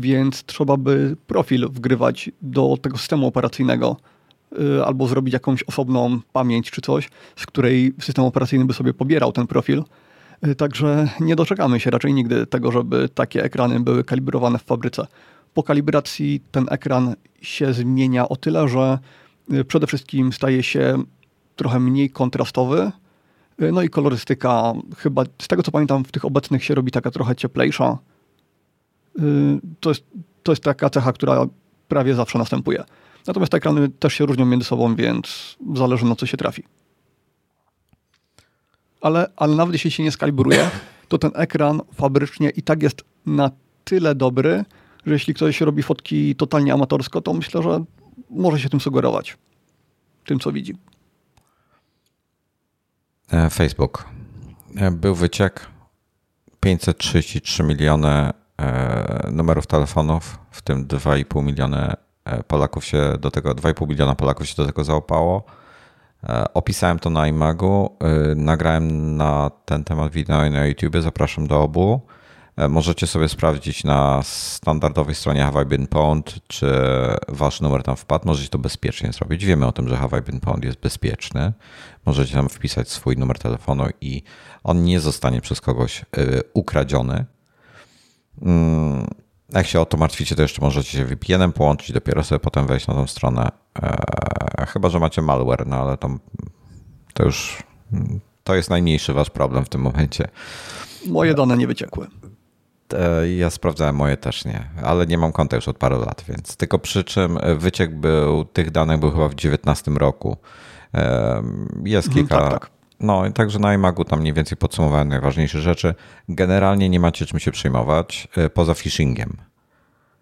Speaker 2: więc trzeba by profil wgrywać do tego systemu operacyjnego albo zrobić jakąś osobną pamięć czy coś, z której system operacyjny by sobie pobierał ten profil Y, także nie doczekamy się raczej nigdy tego, żeby takie ekrany były kalibrowane w fabryce. Po kalibracji ten ekran się zmienia o tyle, że y, przede wszystkim staje się trochę mniej kontrastowy. Y, no i kolorystyka, chyba z tego co pamiętam, w tych obecnych się robi taka trochę cieplejsza. To jest, to jest taka cecha, która prawie zawsze następuje. Natomiast te ekrany też się różnią między sobą, więc zależy na co się trafi ale, ale nawet jeśli się nie skalibruje, to ten ekran fabrycznie i tak jest na tyle dobry, że jeśli ktoś robi fotki totalnie amatorsko, to myślę, że może się tym sugerować. Tym, co widzi.
Speaker 1: E, Facebook. E, był wyciek 533 miliony e, numerów telefonów, w tym 2,5 miliony Polaków się do tego, 2,5 miliona Polaków się do tego załapało. E, opisałem to na iMagu, e, nagrałem na ten temat wideo na YouTube, zapraszam do obu. E, możecie sobie sprawdzić na standardowej stronie Have I Been Pwned, czy wasz numer tam wpadł. Możecie to bezpiecznie zrobić. Wiemy o tym, że Have I Been Pwned jest bezpieczny. Możecie tam wpisać swój numer telefonu i on nie zostanie przez kogoś ukradziony. Jak się o to martwicie, to jeszcze możecie się VPN-em połączyć, dopiero sobie potem wejść na tą stronę. Eee, chyba, że macie malware, no ale to, to już to jest najmniejszy wasz problem w tym momencie.
Speaker 2: Moje dane nie wyciekły.
Speaker 1: Ja sprawdzałem moje też nie, ale nie mam konta już od paru lat, więc tylko przy czym wyciek był, tych danych był chyba w 2019 roku. Eee, jest mhm, kilka, tak, tak. No, także na iMagu tam mniej więcej podsumowałem najważniejsze rzeczy. Generalnie nie macie czym się przejmować, e, poza phishingiem.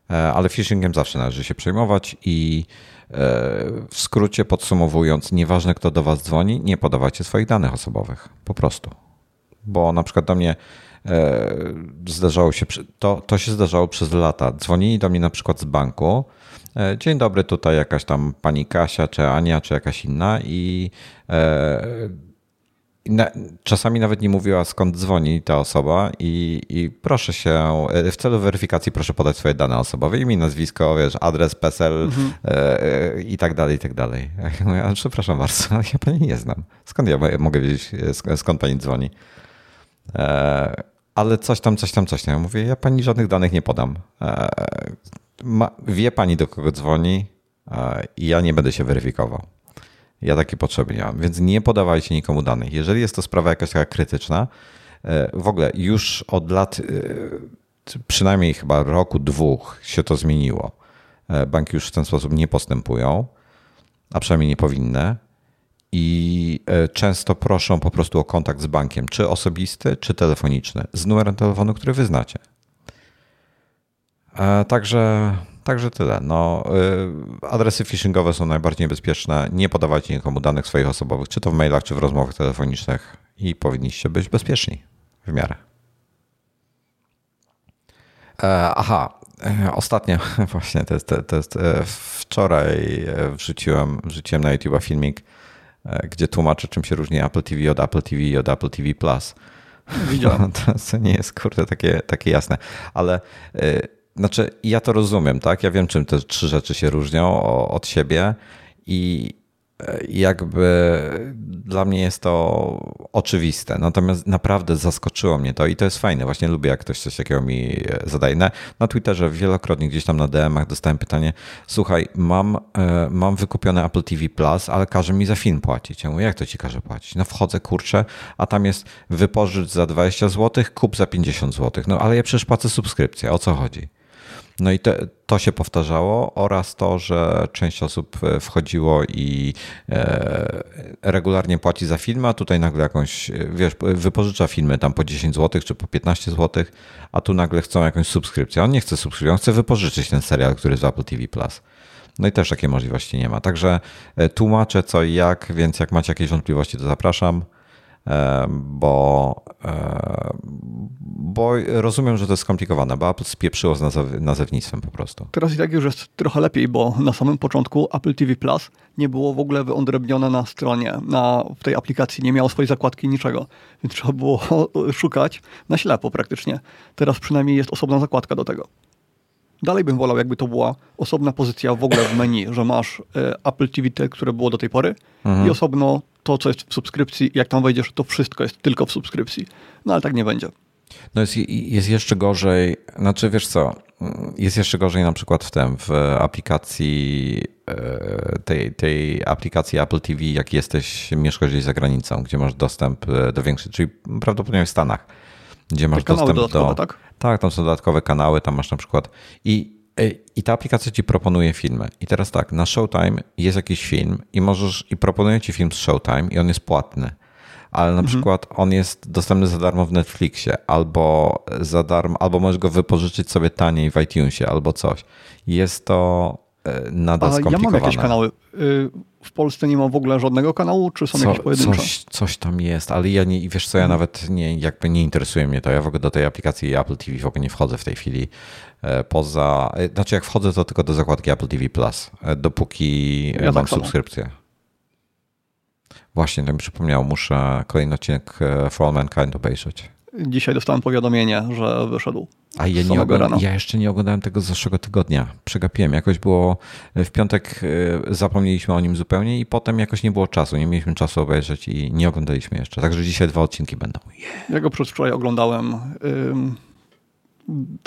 Speaker 1: ale phishingiem zawsze należy się przejmować i w skrócie podsumowując, nieważne kto do was dzwoni, nie podawajcie swoich danych osobowych. Po prostu. Bo na przykład do mnie zdarzało się, to, to się zdarzało przez lata. Dzwonili do mnie na przykład z banku, E, dzień dobry, tutaj jakaś tam pani Kasia, czy Ania, czy jakaś inna i e, czasami nawet nie mówiła skąd dzwoni ta osoba i, i, proszę się, e, w celu weryfikacji proszę podać swoje dane osobowe, imię, nazwisko, wiesz, adres, PESEL mhm. i tak dalej, i tak dalej. Ja mówię, ale przepraszam bardzo, ja pani nie znam. Skąd ja mogę wiedzieć, skąd pani dzwoni? ale coś tam, coś tam, coś tam. Ja mówię, ja pani żadnych danych nie podam ma, wie pani, do kogo dzwoni i ja nie będę się weryfikował. Ja takie potrzeby nie mam, więc nie podawajcie nikomu danych. Jeżeli jest to sprawa jakaś taka krytyczna, e, w ogóle już od lat, e, przynajmniej chyba roku, dwóch się to zmieniło. E, banki już w ten sposób nie postępują, a przynajmniej nie powinny. I często proszą po prostu o kontakt z bankiem, czy osobisty, czy telefoniczny, z numerem telefonu, który wyznacie. Także, także tyle. No, y, adresy phishingowe są najbardziej niebezpieczne. Nie podawajcie nikomu danych swoich osobowych, czy to w mailach, czy w rozmowach telefonicznych i powinniście być bezpieczni w miarę. E, aha, e, ostatnio, właśnie to jest, to jest wczoraj wrzuciłem, wrzuciłem na YouTube filmik, gdzie tłumaczę, czym się różni Apple TV od Apple TV i od Apple TV Plus.
Speaker 2: Widziałem.
Speaker 1: To nie jest kurde takie, takie jasne, ale znaczy, ja to rozumiem, tak? Ja wiem, czym te trzy rzeczy się różnią od siebie i e, jakby dla mnie jest to oczywiste. Natomiast naprawdę zaskoczyło mnie to i to jest fajne. Właśnie lubię, jak ktoś coś takiego mi e, zadaje. Na, na Twitterze wielokrotnie gdzieś tam na DM-ach dostałem pytanie: Słuchaj, mam, e, mam wykupione Apple TV Plus, ale każe mi za film płacić. Ja mówię, jak to ci każe płacić? No wchodzę, kurczę, a tam jest wypożycz za 20 zł, kup za 50 zł. No ale ja przecież płacę subskrypcję. O co chodzi? No i te, to się powtarzało oraz to, że część osób e, wchodziło i e, regularnie płaci za filmy, a tutaj nagle jakąś, e, wiesz, wypożycza filmy tam po 10 zł czy po 15 zł, a tu nagle chcą jakąś subskrypcję. On nie chce subskrypcji, on chce wypożyczyć ten serial, który jest w Apple TV+. Plus. No i też takiej możliwości nie ma. Także tłumaczę co i jak, więc jak macie jakieś wątpliwości, to zapraszam bo, bo rozumiem, że to jest skomplikowane, bo Apple spieprzyło z nazewnictwem po prostu.
Speaker 2: Teraz i tak już jest trochę lepiej, bo na samym początku Apple TV Plus nie było w ogóle wyodrębnione na stronie, na, w tej aplikacji, nie miało swojej zakładki, niczego, więc trzeba było szukać na ślepo praktycznie. Teraz przynajmniej jest osobna zakładka do tego. Dalej bym wolał, jakby to była osobna pozycja w ogóle w menu, że masz e, Apple TV, te, które było do tej pory mhm. i osobno to, co jest w subskrypcji. Jak tam wejdziesz, to wszystko jest tylko w subskrypcji. No ale tak nie będzie.
Speaker 1: No jest, jest jeszcze gorzej, znaczy wiesz co, jest jeszcze gorzej na przykład w tym, w aplikacji e, tej, tej aplikacji Apple TV, jak jesteś, mieszkasz gdzieś za granicą, gdzie masz dostęp e, do większych, czyli prawdopodobnie w Stanach, gdzie masz dostęp do...
Speaker 2: tak?
Speaker 1: Tak, tam są dodatkowe kanały, tam masz na przykład i i ta aplikacja ci proponuje filmy. I teraz tak, na Showtime jest jakiś film i możesz, i proponuje ci film z Showtime i on jest płatny. Ale na mhm. przykład on jest dostępny za darmo w Netflixie, albo za darmo, albo możesz go wypożyczyć sobie taniej w iTunesie, albo coś. Jest to e, nadal A skomplikowane.
Speaker 2: Ja mam jakieś kanały. Y, w Polsce nie ma w ogóle żadnego kanału, czy są co, jakieś pojedyncze?
Speaker 1: Coś, coś tam jest, ale ja nie, wiesz co, ja nawet nie, jakby nie interesuje mnie to. Ja w ogóle do tej aplikacji Apple TV w ogóle nie wchodzę w tej chwili. E, poza, e, znaczy jak wchodzę, to tylko do zakładki Apple TV Plus, e, dopóki ja mam tak subskrypcję. Właśnie, to mi przypomniało, muszę kolejny odcinek For All Mankind obejrzeć.
Speaker 2: Dzisiaj dostałem powiadomienie, że wyszedł.
Speaker 1: A ja, nie ja jeszcze nie oglądałem tego z zeszłego tygodnia. Przegapiłem. Jakoś było w piątek, zapomnieliśmy o nim zupełnie i potem jakoś nie było czasu. Nie mieliśmy czasu obejrzeć i nie oglądaliśmy jeszcze. Także dzisiaj dwa odcinki będą.
Speaker 2: Yeah. Ja go przedwczoraj oglądałem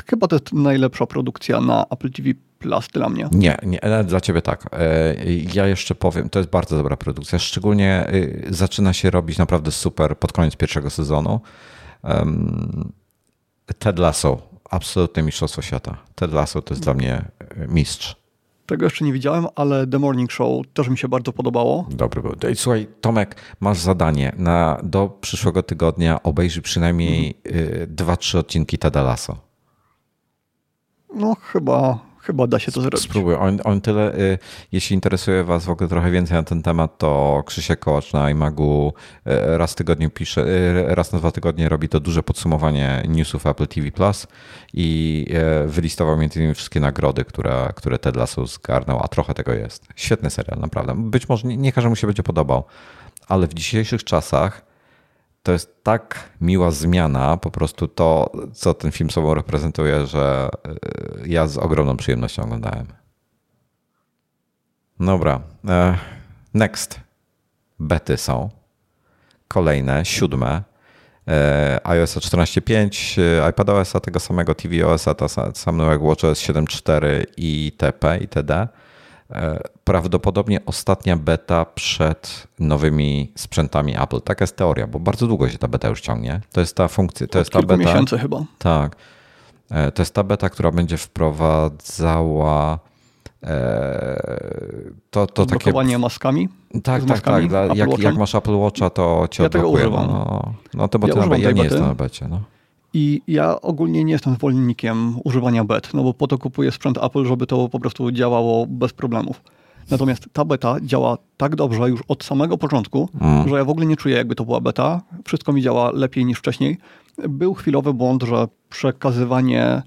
Speaker 2: chyba to jest najlepsza produkcja na Apple TV Plus dla mnie.
Speaker 1: Nie, nie, dla ciebie tak. E, ja jeszcze powiem, to jest bardzo dobra produkcja. Szczególnie y, zaczyna się robić naprawdę super pod koniec pierwszego sezonu. Ted Lasso, absolutne mistrzostwo świata. Ted Lasso to jest dla mnie y, mistrz.
Speaker 2: Tego jeszcze nie widziałem, ale The Morning Show też mi się bardzo podobało.
Speaker 1: Dobry był. Słuchaj, Tomek, masz zadanie na do przyszłego tygodnia obejrzyj przynajmniej mhm. dwa, trzy odcinki Ted Lasso.
Speaker 2: No chyba, chyba da się to zrobić.
Speaker 1: Spróbuj. On, tyle, y, jeśli interesuje Was w ogóle trochę więcej na ten temat, to Krzysiek Kołacz na iMagu y, raz tygodniu pisze, y, raz na dwa tygodnie robi to duże podsumowanie newsów Apple TV Plus i wylistował między innymi wszystkie nagrody, które, które Ted Lasso zgarnął, a trochę tego jest. Świetny serial, naprawdę. Być może nie, nie każdemu się będzie podobał, ale w dzisiejszych czasach to jest tak miła zmiana, po prostu to, co ten film sobą reprezentuje, że y, ja z ogromną przyjemnością oglądałem. Dobra. E, next. Bety są. Kolejne, siódme. E, iOS 14.5, e, iPadOS tego samego, tvOS, samo jak WatchOS 7.4 i TP i TD. E, prawdopodobnie ostatnia beta przed nowymi sprzętami Apple. Taka jest teoria, bo bardzo długo się ta beta już ciągnie. To jest ta funkcja, to Od jest ta beta.
Speaker 2: miesięcy chyba.
Speaker 1: Tak. E, to jest ta beta, która będzie wprowadzała e, to, to
Speaker 2: takie. maskami?
Speaker 1: Tak, tak, tak. Dla, jak, jak, masz Apple Watcha, to cię
Speaker 2: ja
Speaker 1: odblokuje.
Speaker 2: Używam.
Speaker 1: No, no to bo ja, ty, ja nie jestem na becie. No.
Speaker 2: I ja ogólnie nie jestem zwolennikiem używania bet, no bo po to kupuję sprzęt Apple, żeby to po prostu działało bez problemów. Natomiast ta beta działa tak dobrze już od samego początku, mm. że ja w ogóle nie czuję, jakby to była beta. Wszystko mi działa lepiej niż wcześniej. Był chwilowy błąd, że przekazywanie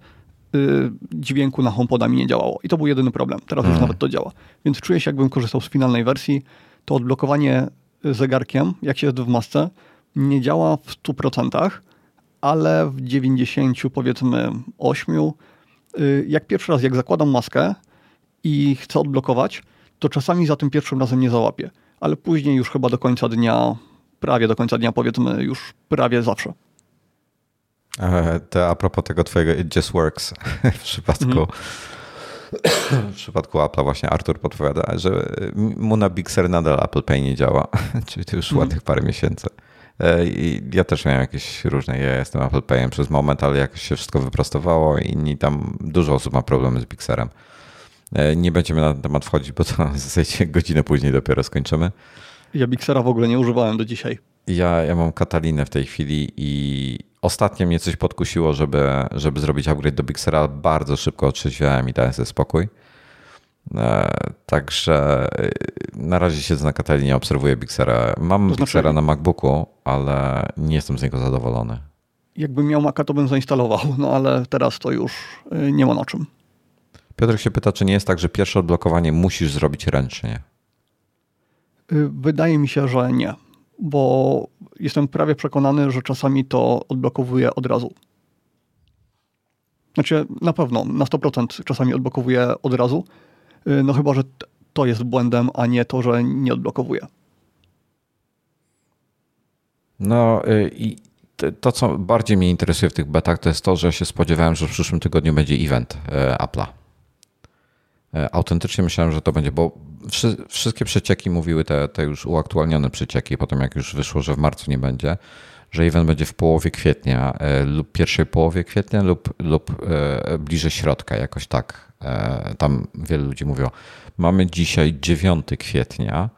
Speaker 2: y, dźwięku na HomePoda mi nie działało. I to był jedyny problem. Teraz mm. już nawet to działa. Więc czuję się, jakbym korzystał z finalnej wersji. To odblokowanie zegarkiem, jak się jest w masce, nie działa w 100%, ale w 90 powiedzmy 8, y, jak pierwszy raz, jak zakładam maskę i chcę odblokować, to czasami za tym pierwszym razem nie załapię, ale później już chyba do końca dnia, prawie do końca dnia powiedzmy już prawie zawsze.
Speaker 1: E, to a propos tego twojego It Just Works w przypadku mm. w przypadku Apple właśnie Artur podpowiada, że mu na Big Sur nadal Apple Pay nie działa, czyli to już mm. ładnych parę miesięcy. E, I ja też miałem jakieś różne, ja jestem Apple Payem przez moment, ale jakoś się wszystko wyprostowało i tam, dużo osób ma problemy z Pixarem. E, nie będziemy na ten temat wchodzić, bo to w zasadzie godzinę później dopiero skończymy.
Speaker 2: Ja Pixara w ogóle nie używałem do dzisiaj.
Speaker 1: Ja, ja mam Katalinę w tej chwili i ostatnio mnie coś podkusiło, żeby, żeby zrobić upgrade do Pixara. Bardzo szybko otrzeźwiałem i dałem sobie spokój. E, także e, na razie siedzę na Katalinie, obserwuję Bixera. Mam to znaczy, Bixera na MacBooku, ale nie jestem z niego zadowolony.
Speaker 2: Jakbym miał Maca, to bym zainstalował, no ale teraz to już e, nie ma na czym.
Speaker 1: Piotr się pyta, czy nie jest tak, że pierwsze odblokowanie musisz zrobić ręcznie?
Speaker 2: Wydaje mi się, że nie, bo jestem prawie przekonany, że czasami to odblokowuje od razu. Znaczy, na pewno, na 100% czasami odblokowuje od razu, no chyba, że to jest błędem, a nie to, że nie odblokowuje.
Speaker 1: No y, i to, co bardziej mnie interesuje w tych betach, to jest to, że się spodziewałem, że w przyszłym tygodniu będzie event y, Apple'a. Autentycznie myślałem, że to będzie, bo wszystkie przecieki mówiły, te, te już uaktualnione przecieki, potem jak już wyszło, że w marcu nie będzie, że event będzie w połowie kwietnia lub pierwszej połowie kwietnia lub, lub bliżej środka, jakoś tak tam wielu ludzi mówiło, mamy dzisiaj 9 kwietnia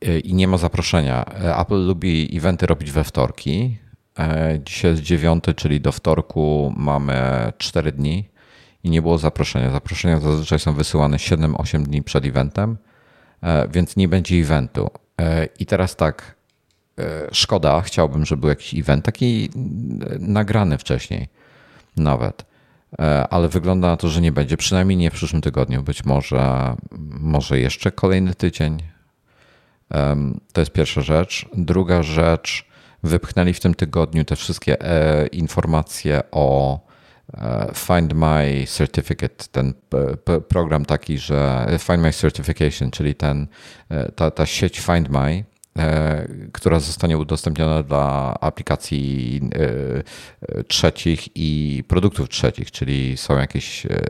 Speaker 1: e, i nie ma zaproszenia. E, Apple lubi eventy robić we wtorki. Dzisiaj jest 9, czyli do wtorku mamy 4 dni i nie było zaproszenia. Zaproszenia zazwyczaj są wysyłane 7-8 dni przed eventem, więc nie będzie eventu. I teraz tak, szkoda, chciałbym, żeby był jakiś event, taki nagrany wcześniej nawet. E, ale wygląda na to, że nie będzie, przynajmniej nie w przyszłym tygodniu, być może, może jeszcze kolejny tydzień. To jest pierwsza rzecz. Druga rzecz, wypchnęli w tym tygodniu te wszystkie e, informacje o e, Find My Certificate, ten program taki, że Find My Certification, czyli ten, ta, ta sieć Find My, która zostanie udostępniona dla aplikacji e, trzecich i produktów trzecich, czyli są jakieś e,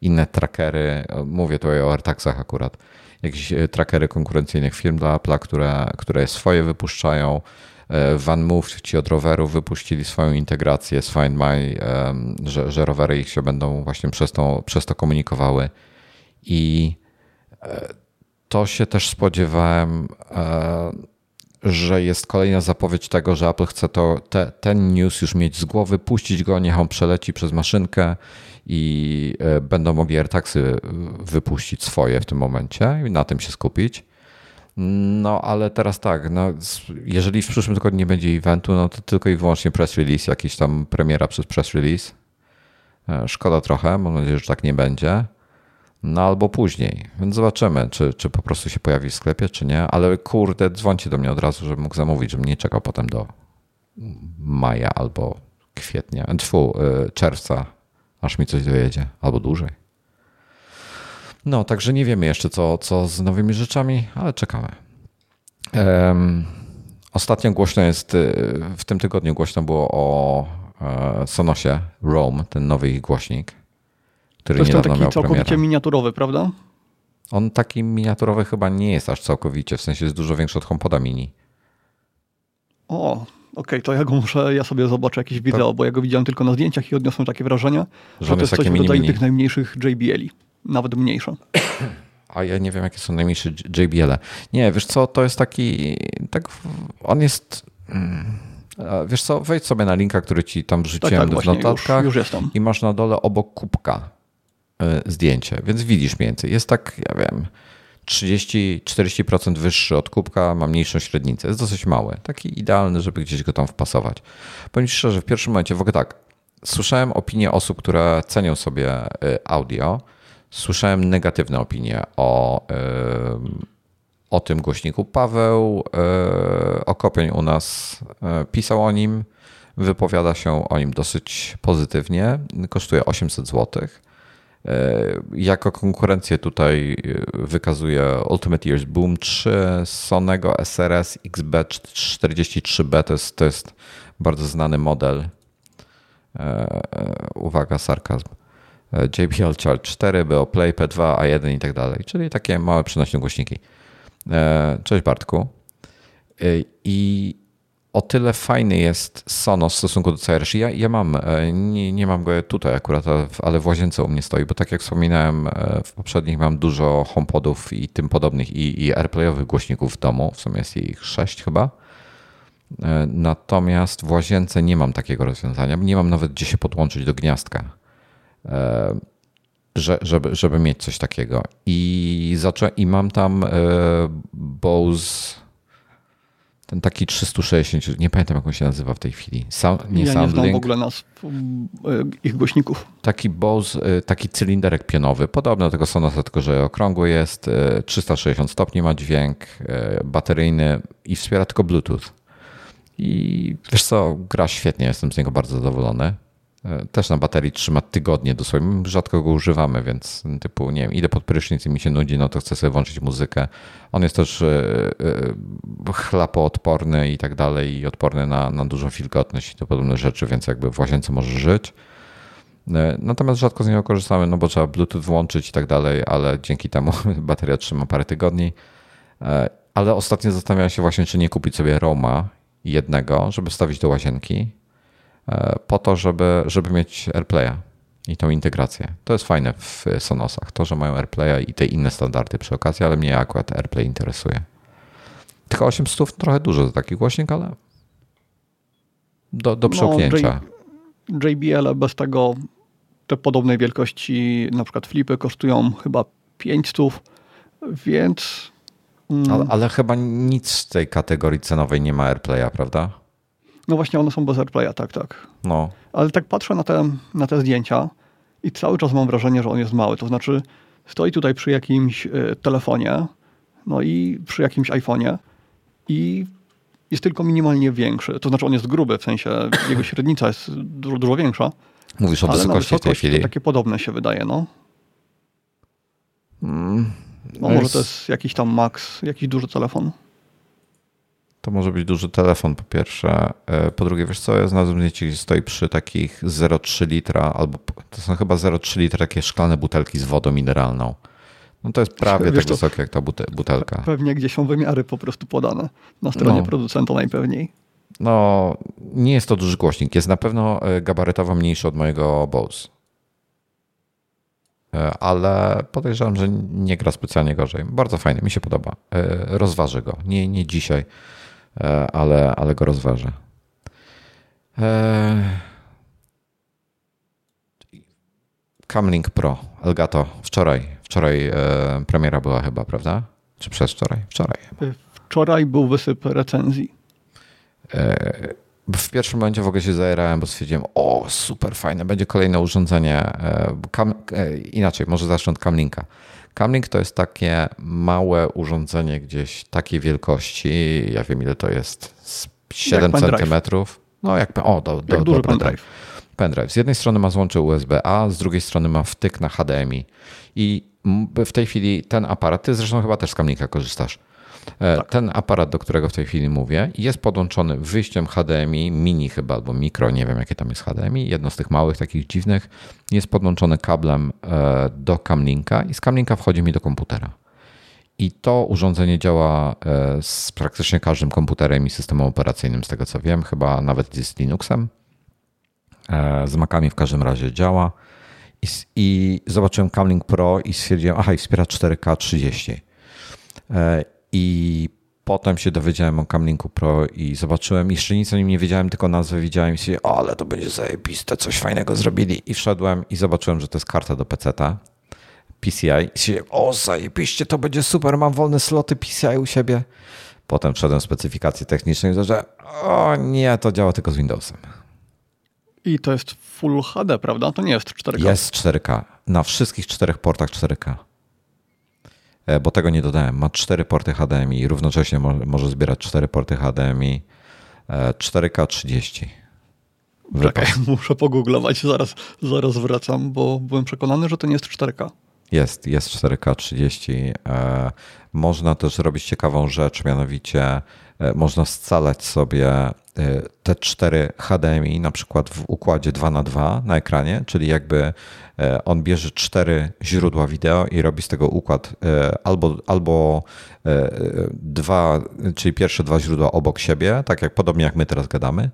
Speaker 1: inne trackery, mówię tutaj o AirTagsach akurat, jakieś trackery konkurencyjnych firm dla Apple'a, które, które swoje wypuszczają. VanMoof ci od rowerów wypuścili swoją integrację z Find My, że, że rowery ich się będą właśnie przez to, przez to komunikowały. I to się też spodziewałem, że jest kolejna zapowiedź tego, że Apple chce to, te, ten news już mieć z głowy, puścić go, niech on przeleci przez maszynkę i e, będą mogli AirTagsy wypuścić swoje w tym momencie i na tym się skupić. No, ale teraz tak, no, jeżeli w przyszłym tygodniu nie będzie eventu, no to tylko i wyłącznie press release, jakiś tam premiera przez press release. E, szkoda trochę, mam nadzieję, że tak nie będzie. No albo później, więc zobaczymy, czy, czy po prostu się pojawi w sklepie, czy nie. Ale kurde, dzwońcie do mnie od razu, żebym mógł zamówić, żebym nie czekał potem do maja albo kwietnia, tfu, e, czerwca, aż mi coś dojedzie, albo dłużej. No, także nie wiemy jeszcze, co, co z nowymi rzeczami, ale czekamy. Um, ostatnio głośno jest, y, w tym tygodniu głośno było o e, Sonosie Rome, ten nowy ich głośnik, który
Speaker 2: to jest
Speaker 1: niedawno
Speaker 2: taki
Speaker 1: miał
Speaker 2: całkowicie
Speaker 1: premierę.
Speaker 2: miniaturowy, prawda?
Speaker 1: On taki miniaturowy chyba nie jest aż całkowicie, w sensie jest dużo większy od HomePoda mini.
Speaker 2: O, okej, okay, to ja go muszę, ja sobie zobaczę jakieś wideo, bo ja go widziałem tylko na zdjęciach i odniosłem takie wrażenie, że, że to jest coś w rodzaju tych najmniejszych JBL-i nawet mniejsze.
Speaker 1: A ja nie wiem, jakie są najmniejsze JBL. -e. Nie, wiesz co, to jest taki, tak, on jest, mm, wiesz co, wejdź sobie na linka, który ci tam wrzuciłem tak, tak, w notatkach
Speaker 2: już, już
Speaker 1: i masz na dole obok kubka zdjęcie, więc widzisz mniej więcej. Jest tak, ja wiem, 30-40% wyższy od kubka, ma mniejszą średnicę. Jest dosyć mały. Taki idealny, żeby gdzieś go tam wpasować. Powiem szczerze, w pierwszym momencie w ogóle tak, słyszałem opinie osób, które cenią sobie y, audio, słyszałem negatywne opinie o, o tym głośniku. Paweł e, Okopień u nas e, pisał o nim, wypowiada się o nim dosyć pozytywnie. Kosztuje 800 zł. E, jako konkurencję tutaj wykazuje Ultimate Ears Boom 3, Sonego SRS XB43B. To jest, to jest bardzo znany model. Uwaga, sarkazm JBL Charge 4, Beoplay P2, A1 i tak dalej, czyli takie małe przenośne głośniki. E, cześć Bartku. E, I o tyle fajny jest Sonos w stosunku do CRS. Ja, ja mam, e, nie, nie mam go tutaj akurat, ale w łazience u mnie stoi, bo tak jak wspominałem w poprzednich mam dużo HomePodów i tym podobnych i, i AirPlayowych głośników w domu, w sumie jest ich sześć chyba. Natomiast w łazience nie mam takiego rozwiązania, nie mam nawet gdzie się podłączyć do gniazdka. E, że, żeby, żeby mieć coś takiego. I, zaczę, i mam tam e, Bose ten taki 360, nie pamiętam jak on się nazywa w tej chwili.
Speaker 2: Sound, nie ja Soundlink. nie znam w ogóle nazw e, ich głośników.
Speaker 1: Taki Bose, taki cylinderek pionowy, podobny do tego Sonosa, tylko że okrągły jest, 360 stopni ma dźwięk, bateryjny i wspiera tylko Bluetooth. I wiesz co, gra świetnie, jestem z niego bardzo zadowolony. E, też na baterii trzyma tygodnie dosłownie. Rzadko go używamy, więc typu, nie wiem, idę pod prysznic i mi się nudzi, no to chcę sobie włączyć muzykę. On jest też e, e, chlapoodporny i tak dalej i odporny na, na dużą wilgotność i to podobne rzeczy, więc jakby w łazience może żyć. Natomiast rzadko z niego korzystamy, no bo trzeba Bluetooth włączyć i tak dalej, ale dzięki temu bateria trzyma parę tygodni. Ale ostatnio zastanawiałem się właśnie, czy nie kupić sobie Roma jednego, żeby wstawić do łazienki po to, żeby, żeby mieć AirPlaya i tą integrację. To jest fajne w Sonosach, to, że mają AirPlaya i te inne standardy przy okazji, ale mnie akurat AirPlay interesuje. Tylko 800 trochę dużo za taki głośnik, ale do, do przełknięcia.
Speaker 2: No, JBL bez tego te podobnej wielkości, na przykład flipy kosztują chyba 500, więc...
Speaker 1: Mm. Ale, ale, chyba nic z tej kategorii cenowej nie ma AirPlaya, prawda?
Speaker 2: No właśnie one są bez AirPlaya, tak, tak.
Speaker 1: No.
Speaker 2: Ale tak patrzę na te, na te zdjęcia i cały czas mam wrażenie, że on jest mały. To znaczy stoi tutaj przy jakimś y, telefonie, no i przy jakimś iPhone'ie i jest tylko minimalnie większy. To znaczy on jest gruby, w sensie jego średnica jest dużo, dużo większa.
Speaker 1: Mówisz o wysokości w tej chwili.
Speaker 2: takie podobne się wydaje, no. Mm, no może jest... to jest jakiś tam max, jakiś duży telefon.
Speaker 1: To może być duży telefon po pierwsze. E, po drugie, wiesz co, ja znalazłem zdjęcie, gdzie stoi przy takich 0,3 litra, albo to są chyba 0,3 litra takie szklane butelki z wodą mineralną. No to jest prawie wiesz tak wysokie jak ta butelka.
Speaker 2: Pewnie gdzie są wymiary po prostu podane. Na stronie no. producenta najpewniej.
Speaker 1: No, nie jest to duży głośnik. Jest na pewno e, gabarytowo mniejszy od mojego Bose. E, ale podejrzewam, że nie gra specjalnie gorzej. Bardzo fajny, mi się podoba. Rozważę go. Nie, nie dzisiaj ale, ale go rozważę. Camlink Pro, Elgato, wczoraj. Wczoraj premiera była chyba, prawda? Czy przez wczoraj? Wczoraj.
Speaker 2: Wczoraj był wysyp recenzji.
Speaker 1: W pierwszym momencie w ogóle się zajerałem, bo stwierdziłem, o super fajne, będzie kolejne urządzenie. Kam, inaczej, może zacznę od Camlinka. Camlink to jest takie małe urządzenie gdzieś takiej wielkości, ja wiem ile to jest, 7 centymetrów. No jak, o, do, do,
Speaker 2: jak duży pendrive.
Speaker 1: Pendrive. Z jednej strony ma złącze USB-A, z drugiej strony ma wtyk na HDMI. I w tej chwili ten aparat, ty zresztą chyba też z Camlinka korzystasz. Tak. Ten aparat, do którego w tej chwili mówię, jest podłączony wyjściem HDMI, mini chyba, albo mikro, nie wiem jakie tam jest HDMI, jedno z tych małych, takich dziwnych, jest podłączony kablem e, do Camlinka i z Camlinka wchodzi mi do komputera. I to urządzenie działa e, z praktycznie każdym komputerem i systemem operacyjnym, z tego co wiem, chyba nawet z Linuxem. E, z Macami w każdym razie działa. I, i zobaczyłem Camlink Pro i stwierdziłem, aha, i wspiera 4K 30. I potem się dowiedziałem o Camlinku Pro i zobaczyłem, jeszcze nic o nim nie wiedziałem, tylko nazwę widziałem i się, o, ale to będzie zajebiste, coś fajnego zrobili. I wszedłem i zobaczyłem, że to jest karta do PC-ta. PCI i się, o zajebiście, to będzie super, mam wolne sloty PCI u siebie. Potem wszedłem w specyfikacje techniczne i że o nie, to działa tylko z Windowsem.
Speaker 2: I to jest Full HD, prawda? To nie jest 4K.
Speaker 1: Jest 4K. Na wszystkich czterech portach 4K. E, bo tego nie dodałem. Ma cztery porty HDMI i równocześnie może zbierać cztery porty HDMI 4K 30.
Speaker 2: Czekaj, muszę pogooglować, zaraz, zaraz wracam, bo byłem przekonany, że to nie jest 4K.
Speaker 1: Jest, jest 4K 30. E, można też robić ciekawą rzecz, mianowicie e, można scalać sobie te cztery HDMI na przykład w układzie 2 na 2 na ekranie, czyli jakby E, on bierze cztery źródła wideo i robi z tego układ e, albo, albo dwa, czyli pierwsze dwa źródła obok siebie, tak jak podobnie jak my teraz gadamy,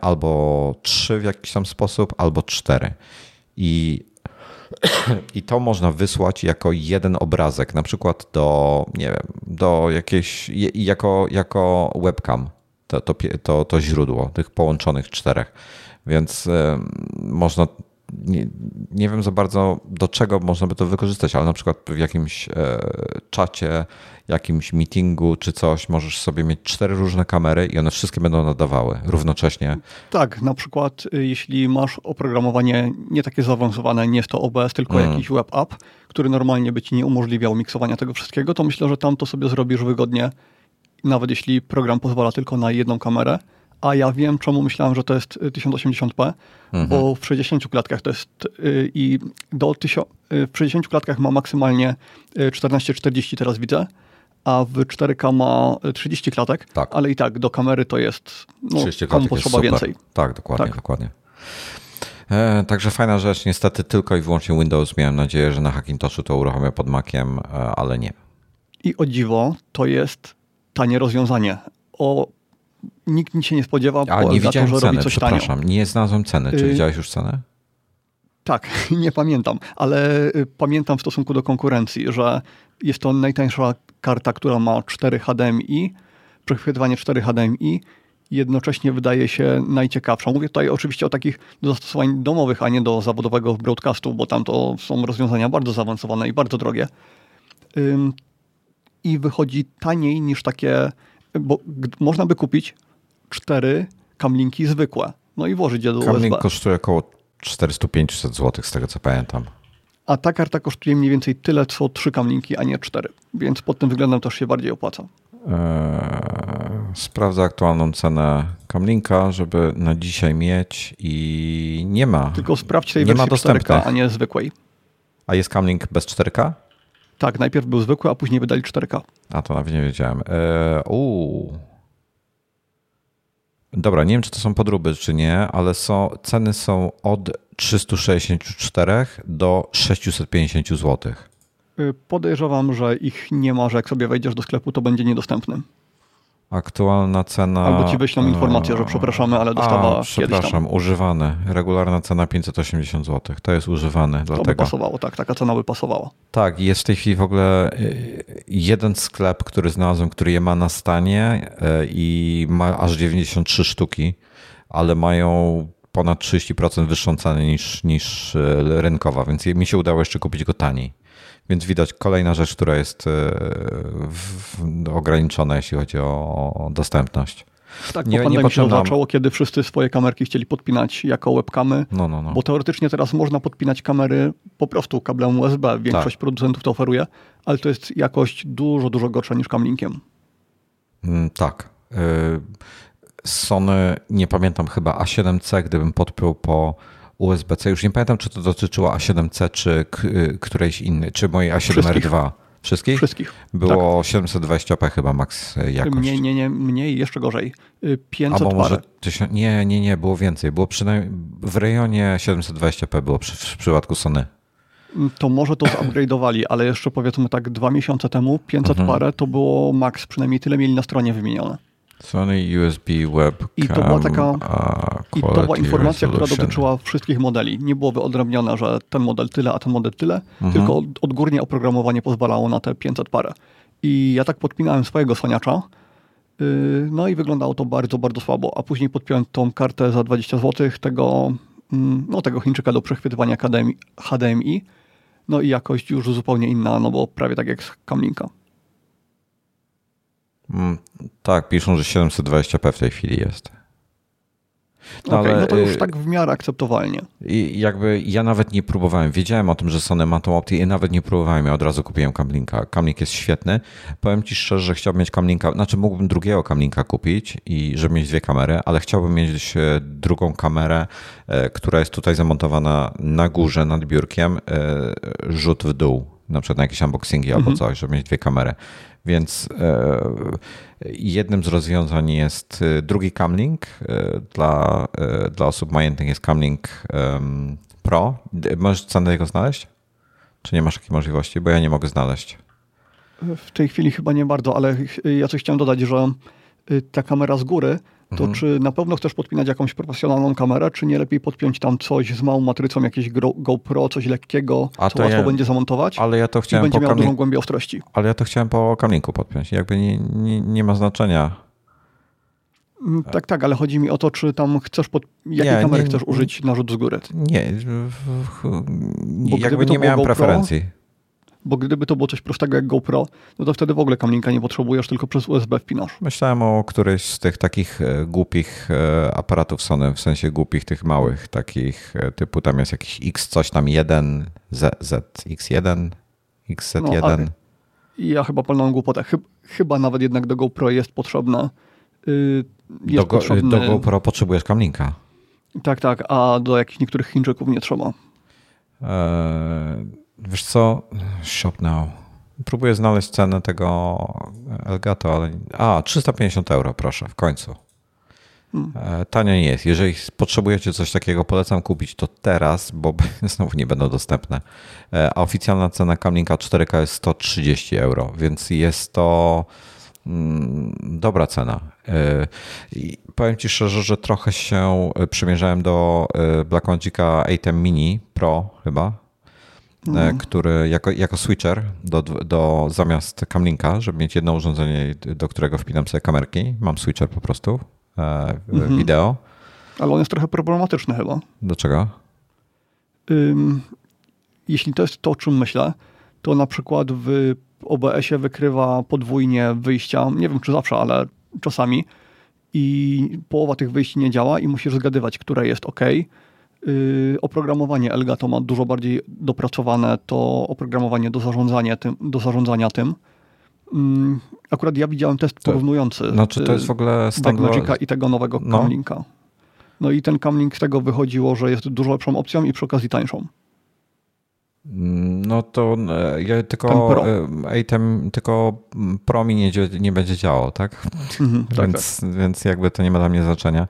Speaker 1: albo trzy w jakiś tam sposób, albo cztery. I i to można wysłać jako jeden obrazek, na przykład do, nie wiem, do jakiejś, jako, jako webcam, to, to, to, to źródło tych połączonych czterech. Więc można nie, nie wiem za bardzo, do czego można by to wykorzystać, ale na przykład w jakimś e, czacie, jakimś meetingu czy coś, możesz sobie mieć cztery różne kamery i one wszystkie będą nadawały równocześnie.
Speaker 2: Tak, na przykład y, jeśli masz oprogramowanie nie takie zaawansowane, nie jest to OBS, tylko mm. jakiś web app, który normalnie by ci nie umożliwiał miksowania tego wszystkiego, to myślę, że tam to sobie zrobisz wygodnie, nawet jeśli program pozwala tylko na jedną kamerę a ja wiem, czemu myślałem, że to jest 1080p, mhm. bo w 60 klatkach to jest y, i do tysiąc, y, w 60 klatkach ma maksymalnie 1440 y, teraz widzę, a w 4K ma 30 klatek, tak. ale i tak do kamery to jest no, 30 klatek potrzeba więcej.
Speaker 1: Tak, dokładnie, tak. dokładnie. E, także fajna rzecz. Niestety tylko i wyłącznie Windows. Miałem nadzieję, że na Hackintoshu to uruchomię pod Maciem, e, ale nie.
Speaker 2: I o dziwo, to jest tanie rozwiązanie. O nikt nic się nie spodziewał,
Speaker 1: A nie widziałem to, że ceny, robi coś przepraszam, tanio. nie znalazłem ceny. Czy y widziałeś już cenę?
Speaker 2: Tak, nie pamiętam, ale y, pamiętam w stosunku do konkurencji, że jest to najtańsza karta, która ma 4 HDMI, przechwytywanie 4 HDMI, jednocześnie wydaje się najciekawsza. Mówię tutaj oczywiście o takich zastosowań domowych, a nie do zawodowego broadcastu, bo tam to są rozwiązania bardzo zaawansowane i bardzo drogie. I wychodzi taniej niż takie bo można by kupić cztery kamlinki zwykłe, no i włożyć je do
Speaker 1: Kamlink USB. kosztuje około 400-500 zł, z tego co pamiętam.
Speaker 2: A ta karta kosztuje mniej więcej tyle, co trzy kamlinki, a nie cztery. Więc pod tym względem też się bardziej opłaca. Eee,
Speaker 1: sprawdzę aktualną cenę kamlinka, żeby na dzisiaj mieć i nie ma.
Speaker 2: Tylko sprawdź tej nie wersji ma 4K, a nie zwykłej.
Speaker 1: A jest kamlink bez 4K?
Speaker 2: Tak, najpierw był zwykły, a później wydali 4K.
Speaker 1: A to nawet nie wiedziałem. Eee, Dobra, nie wiem, czy to są podróby, czy nie, ale są, ceny są od 364 do 650 zł. Y,
Speaker 2: podejrzewam, że ich nie ma, że jak sobie wejdziesz do sklepu, to będzie niedostępny.
Speaker 1: Aktualna cena.
Speaker 2: Albo ci wyślą informację, że przepraszamy, ale dostała
Speaker 1: A, przepraszam, używane. Regularna cena 580 zł. To jest używane.
Speaker 2: To
Speaker 1: dlatego.
Speaker 2: by pasowało, tak, taka cena by pasowała.
Speaker 1: Tak, jest w tej chwili w ogóle y, jeden sklep, który znalazłem, który je ma na stanie y, i ma aż 93 sztuki, ale mają ponad 30% wyższą cenę niż, niż y, rynkowa, więc mi się udało jeszcze kupić go taniej. Więc widać kolejna rzecz, która jest w, ograniczona, jeśli chodzi o dostępność.
Speaker 2: Tak, nie, po pandemii się zaczęło, kiedy wszyscy swoje kamerki chcieli podpinać jako webkamy,
Speaker 1: no, no, no.
Speaker 2: bo teoretycznie teraz można podpinać kamery po prostu kablem USB. Większość tak. producentów to oferuje, ale to jest jakość dużo, dużo gorsza niż Camlinkiem.
Speaker 1: Mm, tak. Y, Sony, nie pamiętam chyba A7C, gdybym podpiął po USB-C. Już nie pamiętam, czy to dotyczyło A7C, czy y, którejś innej, czy mojej A7R2. Wszystkich?
Speaker 2: Wszystkich.
Speaker 1: Było tak. 720p chyba max jakość.
Speaker 2: Mniej, nie, nie, mniej, jeszcze gorzej. 500 y, może
Speaker 1: tysiąc, Nie, nie, nie, było więcej. Było przynajmniej w rejonie 720p było przy, w przypadku Sony.
Speaker 2: To może to zupgrade'owali, ale jeszcze powiedzmy tak dwa miesiące temu 500 mhm. parę to było max, przynajmniej tyle mieli na stronie wymienione.
Speaker 1: Sony USB webcam.
Speaker 2: I to była taka i to była informacja, resolution. która dotyczyła wszystkich modeli. Nie było wyodrębnione, że ten model tyle, a ten model tyle, mhm. tylko odgórnie oprogramowanie pozwalało na te 500 parę. I ja tak podpinałem swojego soniacza, y, no i wyglądało to bardzo, bardzo słabo. A później podpiąłem tą kartę za 20 zł tego, mm, no, tego Chińczyka do przechwytywania HDMI. No i jakość już zupełnie inna, no bo prawie tak jak z Kamlinka.
Speaker 1: Mm, tak, piszą, że 720p w tej chwili jest.
Speaker 2: No, okay, ale, no to już y, tak w miarę akceptowalnie.
Speaker 1: I jakby ja nawet nie próbowałem. Wiedziałem o tym, że Sony ma tą opcję i nawet nie próbowałem. Ja od razu kupiłem Camlinka. Camlink jest świetny. Powiem ci szczerze, że chciałbym mieć Camlinka, znaczy mógłbym drugiego Camlinka kupić i żeby mieć dwie kamery, ale chciałbym mieć e, drugą kamerę, e, która jest tutaj zamontowana na górze nad biurkiem, e, rzut w dół. Na przykład na jakieś unboxingi mhm. albo coś, żeby mieć dwie kamery. Więc e, jednym z rozwiązań jest e, drugi Camlink. E, dla, dla osób majętnych jest Camlink Pro. Możesz cenę jego znaleźć? Czy nie masz takiej możliwości? Bo ja nie mogę znaleźć.
Speaker 2: W tej chwili chyba nie bardzo, ale ja coś chciałem dodać, że ta kamera z góry to mhm. czy na pewno chcesz podpinać jakąś profesjonalną kamerę, czy nie lepiej podpiąć tam coś z małą matrycą, jakieś GoPro, coś lekkiego, A co łatwo ja, będzie zamontować
Speaker 1: ale ja to chciałem
Speaker 2: i będzie miał dużą głębię ostrości.
Speaker 1: Ale ja to chciałem po kamlinku podpiąć. Jakby nie, nie, nie ma znaczenia.
Speaker 2: Mm, tak, tak, ale chodzi mi o to, czy tam chcesz, pod... jakiej nie, kamery nie, chcesz użyć na rzut z góry?
Speaker 1: Nie, nie jakby nie miałem GoPro, preferencji.
Speaker 2: Bo gdyby to było coś prostego jak GoPro, no to wtedy w ogóle kamlinka nie potrzebujesz, tylko przez USB wpinasz.
Speaker 1: Myślałem o którejś z tych takich e, głupich e, aparatów Sony, w sensie głupich tych małych, takich e, typu tam jest jakiś X coś tam 1, Z, ZX1, XZ1. No,
Speaker 2: ja chyba palnąłem głupotę. Chyba nawet jednak do GoPro jest potrzebna. Y, jest
Speaker 1: do, potrzebny... do GoPro potrzebujesz kamlinka.
Speaker 2: Tak, tak, a do jakichś niektórych Chińczyków nie trzeba.
Speaker 1: Eee Wiesz co? Shop now. Próbuję znaleźć cenę tego Elgato, ale. A, 350 euro, proszę, w końcu. Hmm. E, Tanio nie jest. Jeżeli potrzebujecie coś takiego, polecam kupić to teraz, bo znowu nie będą dostępne. E, a oficjalna cena Kamlinka 4K jest 130 euro, więc jest to mm, dobra cena. E, I powiem Ci szczerze, że trochę się przymierzałem do Blackmagica 8 Mini Pro chyba, no. który jako, jako switcher do, do, zamiast Camlinka, żeby mieć jedno urządzenie, do którego wpinam sobie kamerki. Mam switcher po prostu, e, mhm. wideo.
Speaker 2: Ale on jest trochę problematyczny chyba.
Speaker 1: Dlaczego?
Speaker 2: Ym, jeśli to jest to, o czym myślę, to na przykład w OBS-ie wykrywa podwójnie wyjścia, nie wiem czy zawsze, ale czasami i połowa tych wyjść nie działa i musisz zgadywać, które jest ok, oprogramowanie Elgato ma dużo bardziej dopracowane to oprogramowanie do zarządzania tym. Do zarządzania tym. Yy, akurat ja widziałem test porównujący
Speaker 1: znaczy to jest w ogóle
Speaker 2: Blackmagica i tego nowego no. Camlinka. No i ten Camlink z tego wychodziło, że jest dużo lepszą opcją i przy okazji tańszą.
Speaker 1: No to e, ja tylko pro. E, Item, tylko Pro mi nie, nie będzie działał, tak? Mhm, tak więc, tak. więc jakby to nie ma dla mnie znaczenia.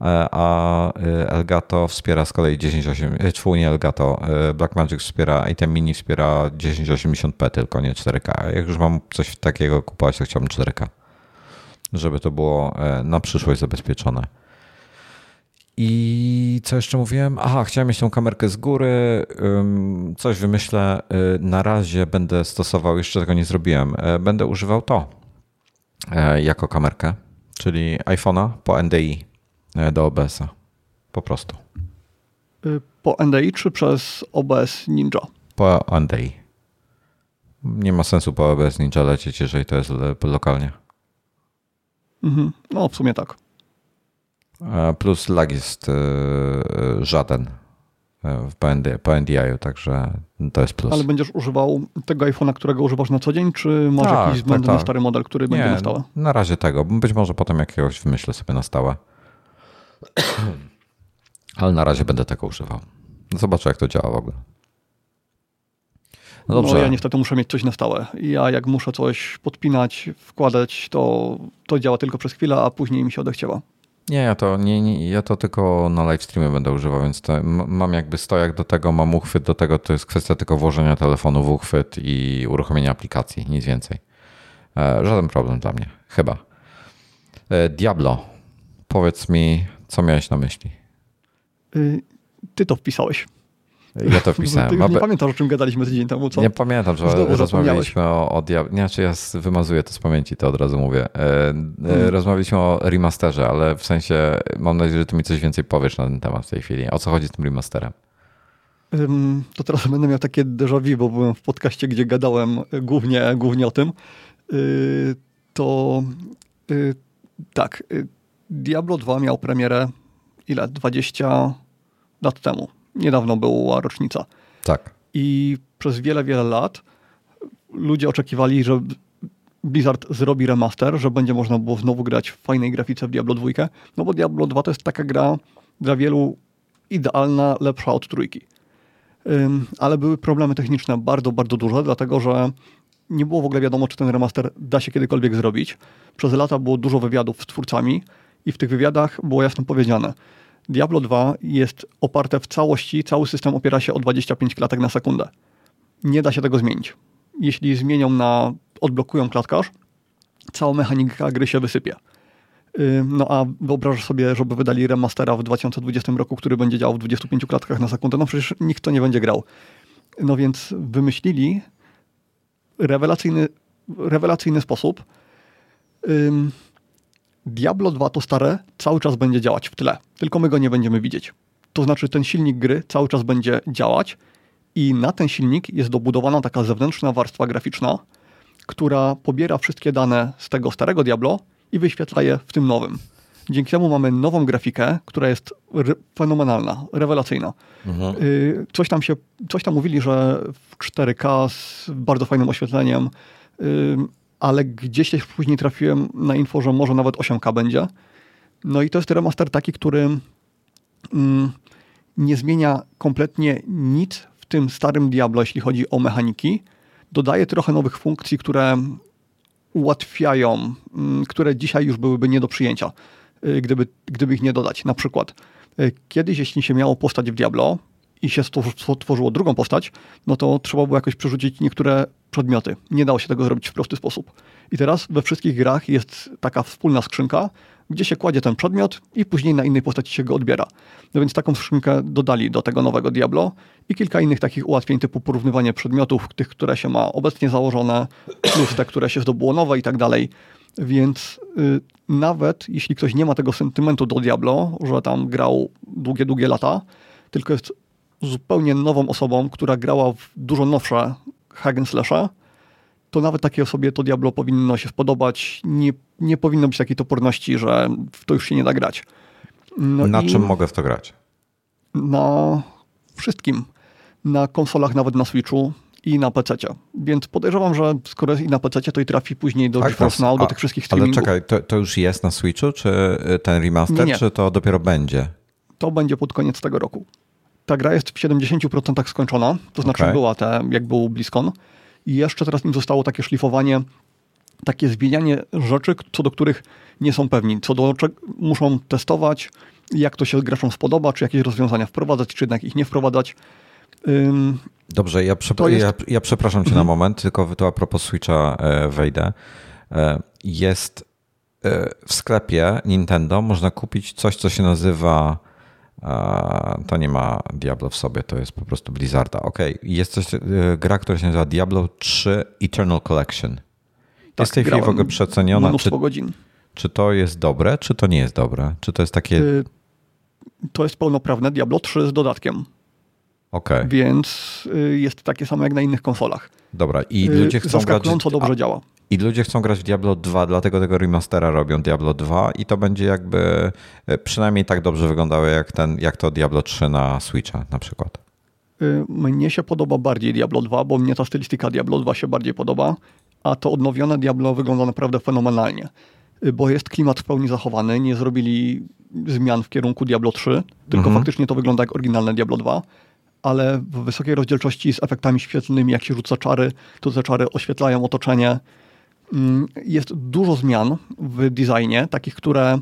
Speaker 1: E, a e, Elgato wspiera z kolei 1080, czwórnie Elgato, e, Blackmagic wspiera, item mini wspiera 1080p tylko, nie 4K. Jak już mam coś takiego kupować, to chciałbym 4K. żeby to było na przyszłość zabezpieczone. I co jeszcze mówiłem? Aha, chciałem mieć tą kamerkę z góry. Coś wymyślę. Na razie będę stosował, jeszcze tego nie zrobiłem. Będę używał to jako kamerkę, czyli iPhone'a po NDI do OBS-a. Po prostu.
Speaker 2: Y, po NDI czy przez OBS Ninja?
Speaker 1: Po NDI. Nie ma sensu po OBS Ninja lecieć, jeżeli to jest lokalnie.
Speaker 2: Mhm. No, w sumie tak.
Speaker 1: Plus lag jest e, żaden e, w PND, po NDI-u, także to jest plus.
Speaker 2: Ale będziesz używał tego iPhone'a, którego używasz na co dzień, czy masz tak, jakiś względny tak, tak. stary model, który Nie, będzie na stałe?
Speaker 1: na razie tego. Być może potem jakiegoś wymyślę sobie na stałe. Ale na razie będę tego używał. Zobaczę, jak to działa w ogóle.
Speaker 2: No, dobrze. no ja niestety muszę mieć coś na stałe. Ja jak muszę coś podpinać, wkładać, to, to działa tylko przez chwilę, a później mi się odechciewa.
Speaker 1: Nie, ja to, nie, nie, ja to tylko na live streamie będę używał, więc mam jakby stojak do tego, mam uchwyt do tego, to jest kwestia tylko włożenia telefonu w uchwyt i uruchomienia aplikacji, nic więcej. E, żaden problem dla mnie, chyba. E, Diablo, powiedz mi, co miałeś na myśli?
Speaker 2: Y, ty to wpisałeś.
Speaker 1: Ja to wpisałem. Ty
Speaker 2: nie pamiętasz, o czym gadaliśmy tydzień temu, co?
Speaker 1: Nie pamiętam, że Znowu rozmawialiśmy o, o Diablo. Nie, czy ja wymazuję to z pamięci, to od razu mówię. E, hmm. Rozmawialiśmy o remasterze, ale w sensie mam nadzieję, że ty mi coś więcej powiesz na ten temat w tej chwili. O co chodzi z tym remasterem?
Speaker 2: To teraz będę miał takie déjà vu, bo byłem w podcaście, gdzie gadałem głównie, głównie o tym. Y, to y, tak, Diablo 2 miał premierę ile? 20 lat temu. Niedawno była rocznica.
Speaker 1: Tak.
Speaker 2: I przez wiele, wiele lat ludzie oczekiwali, że Blizzard zrobi remaster, że będzie można było znowu grać w fajnej grafice w Diablo 2. No bo Diablo 2 to jest taka gra dla wielu idealna, lepsza od trójki. ale były problemy techniczne bardzo, bardzo duże, dlatego że nie było w ogóle wiadomo, czy ten remaster da się kiedykolwiek zrobić. Przez lata było dużo wywiadów z twórcami i w tych wywiadach było jasno powiedziane, Diablo 2 jest oparte w całości, cały system opiera się o 25 klatek na sekundę. Nie da się tego zmienić. Jeśli zmienią na, odblokują klatkarz, cała mechanika gry się wysypie. No a wyobrażasz sobie, żeby wydali remastera w 2020 roku, który będzie działał w 25 klatkach na sekundę, no przecież nikt to nie będzie grał. No więc wymyślili rewelacyjny, rewelacyjny sposób, Diablo 2 to stare cały czas będzie działać w tle, tylko my go nie będziemy widzieć. To znaczy ten silnik gry cały czas będzie działać i na ten silnik jest dobudowana taka zewnętrzna warstwa graficzna, która pobiera wszystkie dane z tego starego Diablo i wyświetla je w tym nowym. Dzięki temu mamy nową grafikę, która jest re fenomenalna, rewelacyjna. Mhm. Y, coś, tam się, coś tam mówili, że w 4K z bardzo fajnym oświetleniem y, ale gdzieś też później trafiłem na info, że może nawet 8K będzie. No i to jest remaster taki, który mm, nie zmienia kompletnie nic w tym starym Diablo, jeśli chodzi o mechaniki. Dodaje trochę nowych funkcji, które ułatwiają, mm, które dzisiaj już byłyby nie do przyjęcia, y, gdyby, gdyby ich nie dodać. Na przykład y, kiedyś, jeśli się miało postać w Diablo, i się stworzyło drugą postać, no to trzeba było jakoś przerzucić niektóre przedmioty. Nie dało się tego zrobić w prosty sposób. I teraz we wszystkich grach jest taka wspólna skrzynka, gdzie się kładzie ten przedmiot i później na innej postaci się go odbiera. No więc taką skrzynkę dodali do tego nowego Diablo i kilka innych takich ułatwień typu porównywanie przedmiotów, tych, które się ma obecnie założone, plus te, które się zdobyło nowe i tak dalej. Więc y, nawet jeśli ktoś nie ma tego sentymentu do Diablo, że tam grał długie, długie lata, tylko jest zupełnie nową osobą, która grała w dużo nowsze hack slasha, to nawet takiej osobie to Diablo powinno się spodobać. Nie, nie powinno być takiej toporności, że w to już się nie da grać.
Speaker 1: No na czym mogę w to grać?
Speaker 2: Na wszystkim. Na konsolach, nawet na Switchu i na PC. Więc podejrzewam, że skoro jest i na PC, to i trafi później do tak, Now, do tych wszystkich streamingów.
Speaker 1: Ale czekaj, to, to, już jest na Switchu, czy ten remaster, nie, nie. czy to dopiero będzie?
Speaker 2: To będzie pod koniec tego roku ta gra jest w 70% skończona, to znaczy okay. była ta, jak był BlizzCon i jeszcze teraz im zostało takie szlifowanie, takie zmienianie rzeczy, co do których nie są pewni, co do muszą testować, jak to się graczom spodoba, czy jakieś rozwiązania wprowadzać, czy jednak ich nie wprowadzać.
Speaker 1: Ym, Dobrze, ja, przepra jest... ja, ja, przepraszam cię na mhm. moment, tylko to a propos Switcha e, wejdę. E, jest w sklepie Nintendo można kupić coś, co się nazywa to nie ma Diablo w sobie, to jest po prostu Blizzarda. Ok, jest coś, e, gra, która się nazywa Diablo 3 Eternal Collection. Tak, jest w tej chwili w ogóle przeceniona.
Speaker 2: Czy, godzin.
Speaker 1: czy to jest dobre, czy to nie jest dobre? Czy to jest takie... Y,
Speaker 2: to jest pełnoprawne Diablo 3 z dodatkiem.
Speaker 1: Okay.
Speaker 2: Więc y, jest takie samo jak na innych konsolach.
Speaker 1: Dobra, i ludzie chcą
Speaker 2: grać... dobrze działa.
Speaker 1: I ludzie chcą grać w Diablo 2, dlatego tego remastera robią Diablo 2 i to będzie jakby e, przynajmniej tak dobrze wyglądało jak, ten, jak to Diablo 3 na Switcha na przykład.
Speaker 2: Y, mnie się podoba bardziej Diablo 2, bo mnie ta stylistyka Diablo 2 się bardziej podoba, a to odnowione Diablo wygląda naprawdę fenomenalnie, y, bo jest klimat w pełni zachowany, nie zrobili zmian w kierunku Diablo 3, tylko mhm. faktycznie to wygląda jak oryginalne Diablo 2, ale w wysokiej rozdzielczości z efektami świetlnymi, jak się rzuca czary, to te czary oświetlają otoczenie, jest dużo zmian w designie, takich, które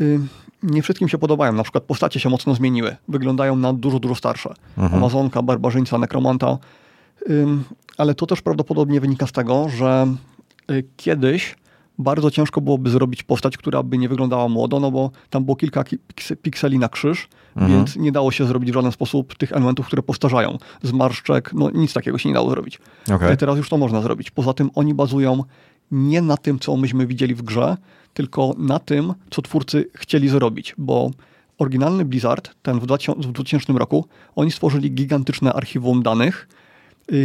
Speaker 2: y, nie wszystkim się podobają. Na przykład postacie się mocno zmieniły. Wyglądają na dużo, dużo starsze. Mhm. Amazonka, barbarzyńca, nekromanta. Ale to też prawdopodobnie wynika z tego, że y, kiedyś bardzo ciężko byłoby zrobić postać, która by nie wyglądała młodo, no bo tam było kilka pikseli na krzyż, mhm. więc nie dało się zrobić w żaden sposób tych elementów, które postarzają. Zmarszczek, no nic takiego się nie dało zrobić. Okay. Teraz już to można zrobić. Poza tym oni bazują nie na tym, co myśmy widzieli w grze, tylko na tym, co twórcy chcieli zrobić, bo oryginalny Blizzard, ten w 2000 roku, oni stworzyli gigantyczne archiwum danych,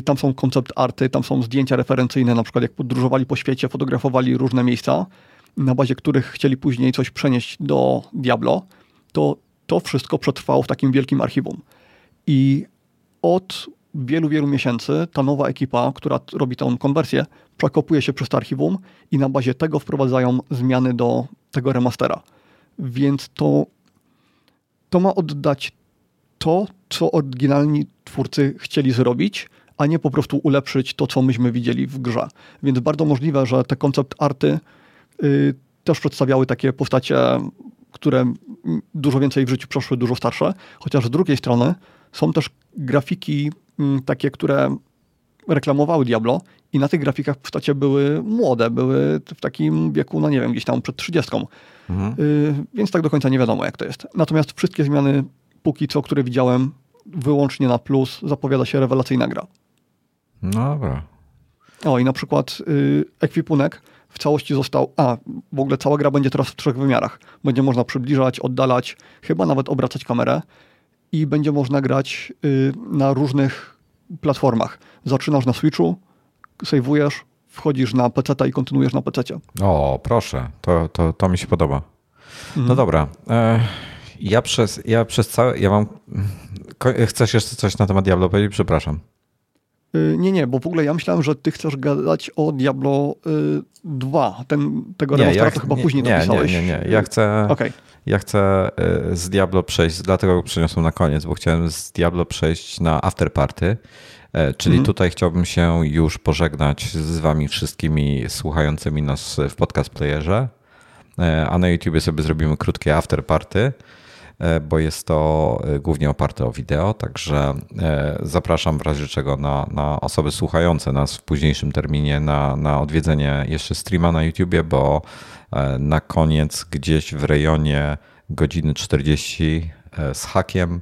Speaker 2: tam są koncept arty, tam są zdjęcia referencyjne, na przykład jak podróżowali po świecie, fotografowali różne miejsca, na bazie których chcieli później coś przenieść do Diablo, to to wszystko przetrwało w takim wielkim archiwum. I od wielu, wielu miesięcy ta nowa ekipa, która robi tę konwersję, przekopuje się przez to archiwum i na bazie tego wprowadzają zmiany do tego remastera. Więc to, to ma oddać to, co oryginalni twórcy chcieli zrobić, a nie po prostu ulepszyć to, co myśmy widzieli w grze. Więc bardzo możliwe, że te koncept arty y, też przedstawiały takie postacie, które dużo więcej w życiu przeszły, dużo starsze, chociaż z drugiej strony są też grafiki takie, które reklamowały Diablo i na tych grafikach postacie były młode, były w takim wieku, no nie wiem, gdzieś tam przed 30. Mhm. Y, więc tak do końca nie wiadomo, jak to jest. Natomiast wszystkie zmiany, póki co, które widziałem, wyłącznie na plus, zapowiada się rewelacyjna gra.
Speaker 1: No dobra.
Speaker 2: O i na przykład y, ekwipunek w całości został. A, w ogóle cała gra będzie teraz w trzech wymiarach. Będzie można przybliżać, oddalać, chyba nawet obracać kamerę i będzie można grać y, na różnych platformach. Zaczynasz na Switchu, sejwujesz, wchodzisz na PC i kontynuujesz na PC.
Speaker 1: O, proszę, to, to, to mi się podoba. Mhm. No dobra. E, ja przez, ja przez całe. Ja mam. Chcesz jeszcze coś na temat Diablo powiedzieć? Przepraszam.
Speaker 2: Y, nie, nie, bo w ogóle ja myślałem, że ty chcesz gadać o Diablo 2. Y, Ten, tego nie, remastera ja, to chyba nie, później
Speaker 1: nie,
Speaker 2: dopisałeś.
Speaker 1: Nie, nie, nie. Ja chcę, okay. ja chcę y, z Diablo przejść, dlatego go przeniosłem na koniec, bo chciałem z Diablo przejść na afterparty. Czyli mhm. tutaj chciałbym się już pożegnać z wami wszystkimi słuchającymi nas w podcast playerze, a na YouTubie sobie zrobimy krótkie afterparty. E, bo jest to e, głównie oparte o wideo, także e, zapraszam w razie czego na, na osoby słuchające nas w późniejszym terminie na, na odwiedzenie jeszcze streama na YouTubie, bo na koniec gdzieś w rejonie godziny 40 z hakiem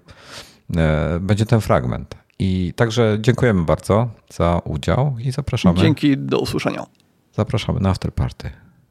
Speaker 1: będzie ten fragment. I także dziękujemy bardzo za udział i zapraszamy.
Speaker 2: Dzięki, do usłyszenia.
Speaker 1: Zapraszamy na afterparty.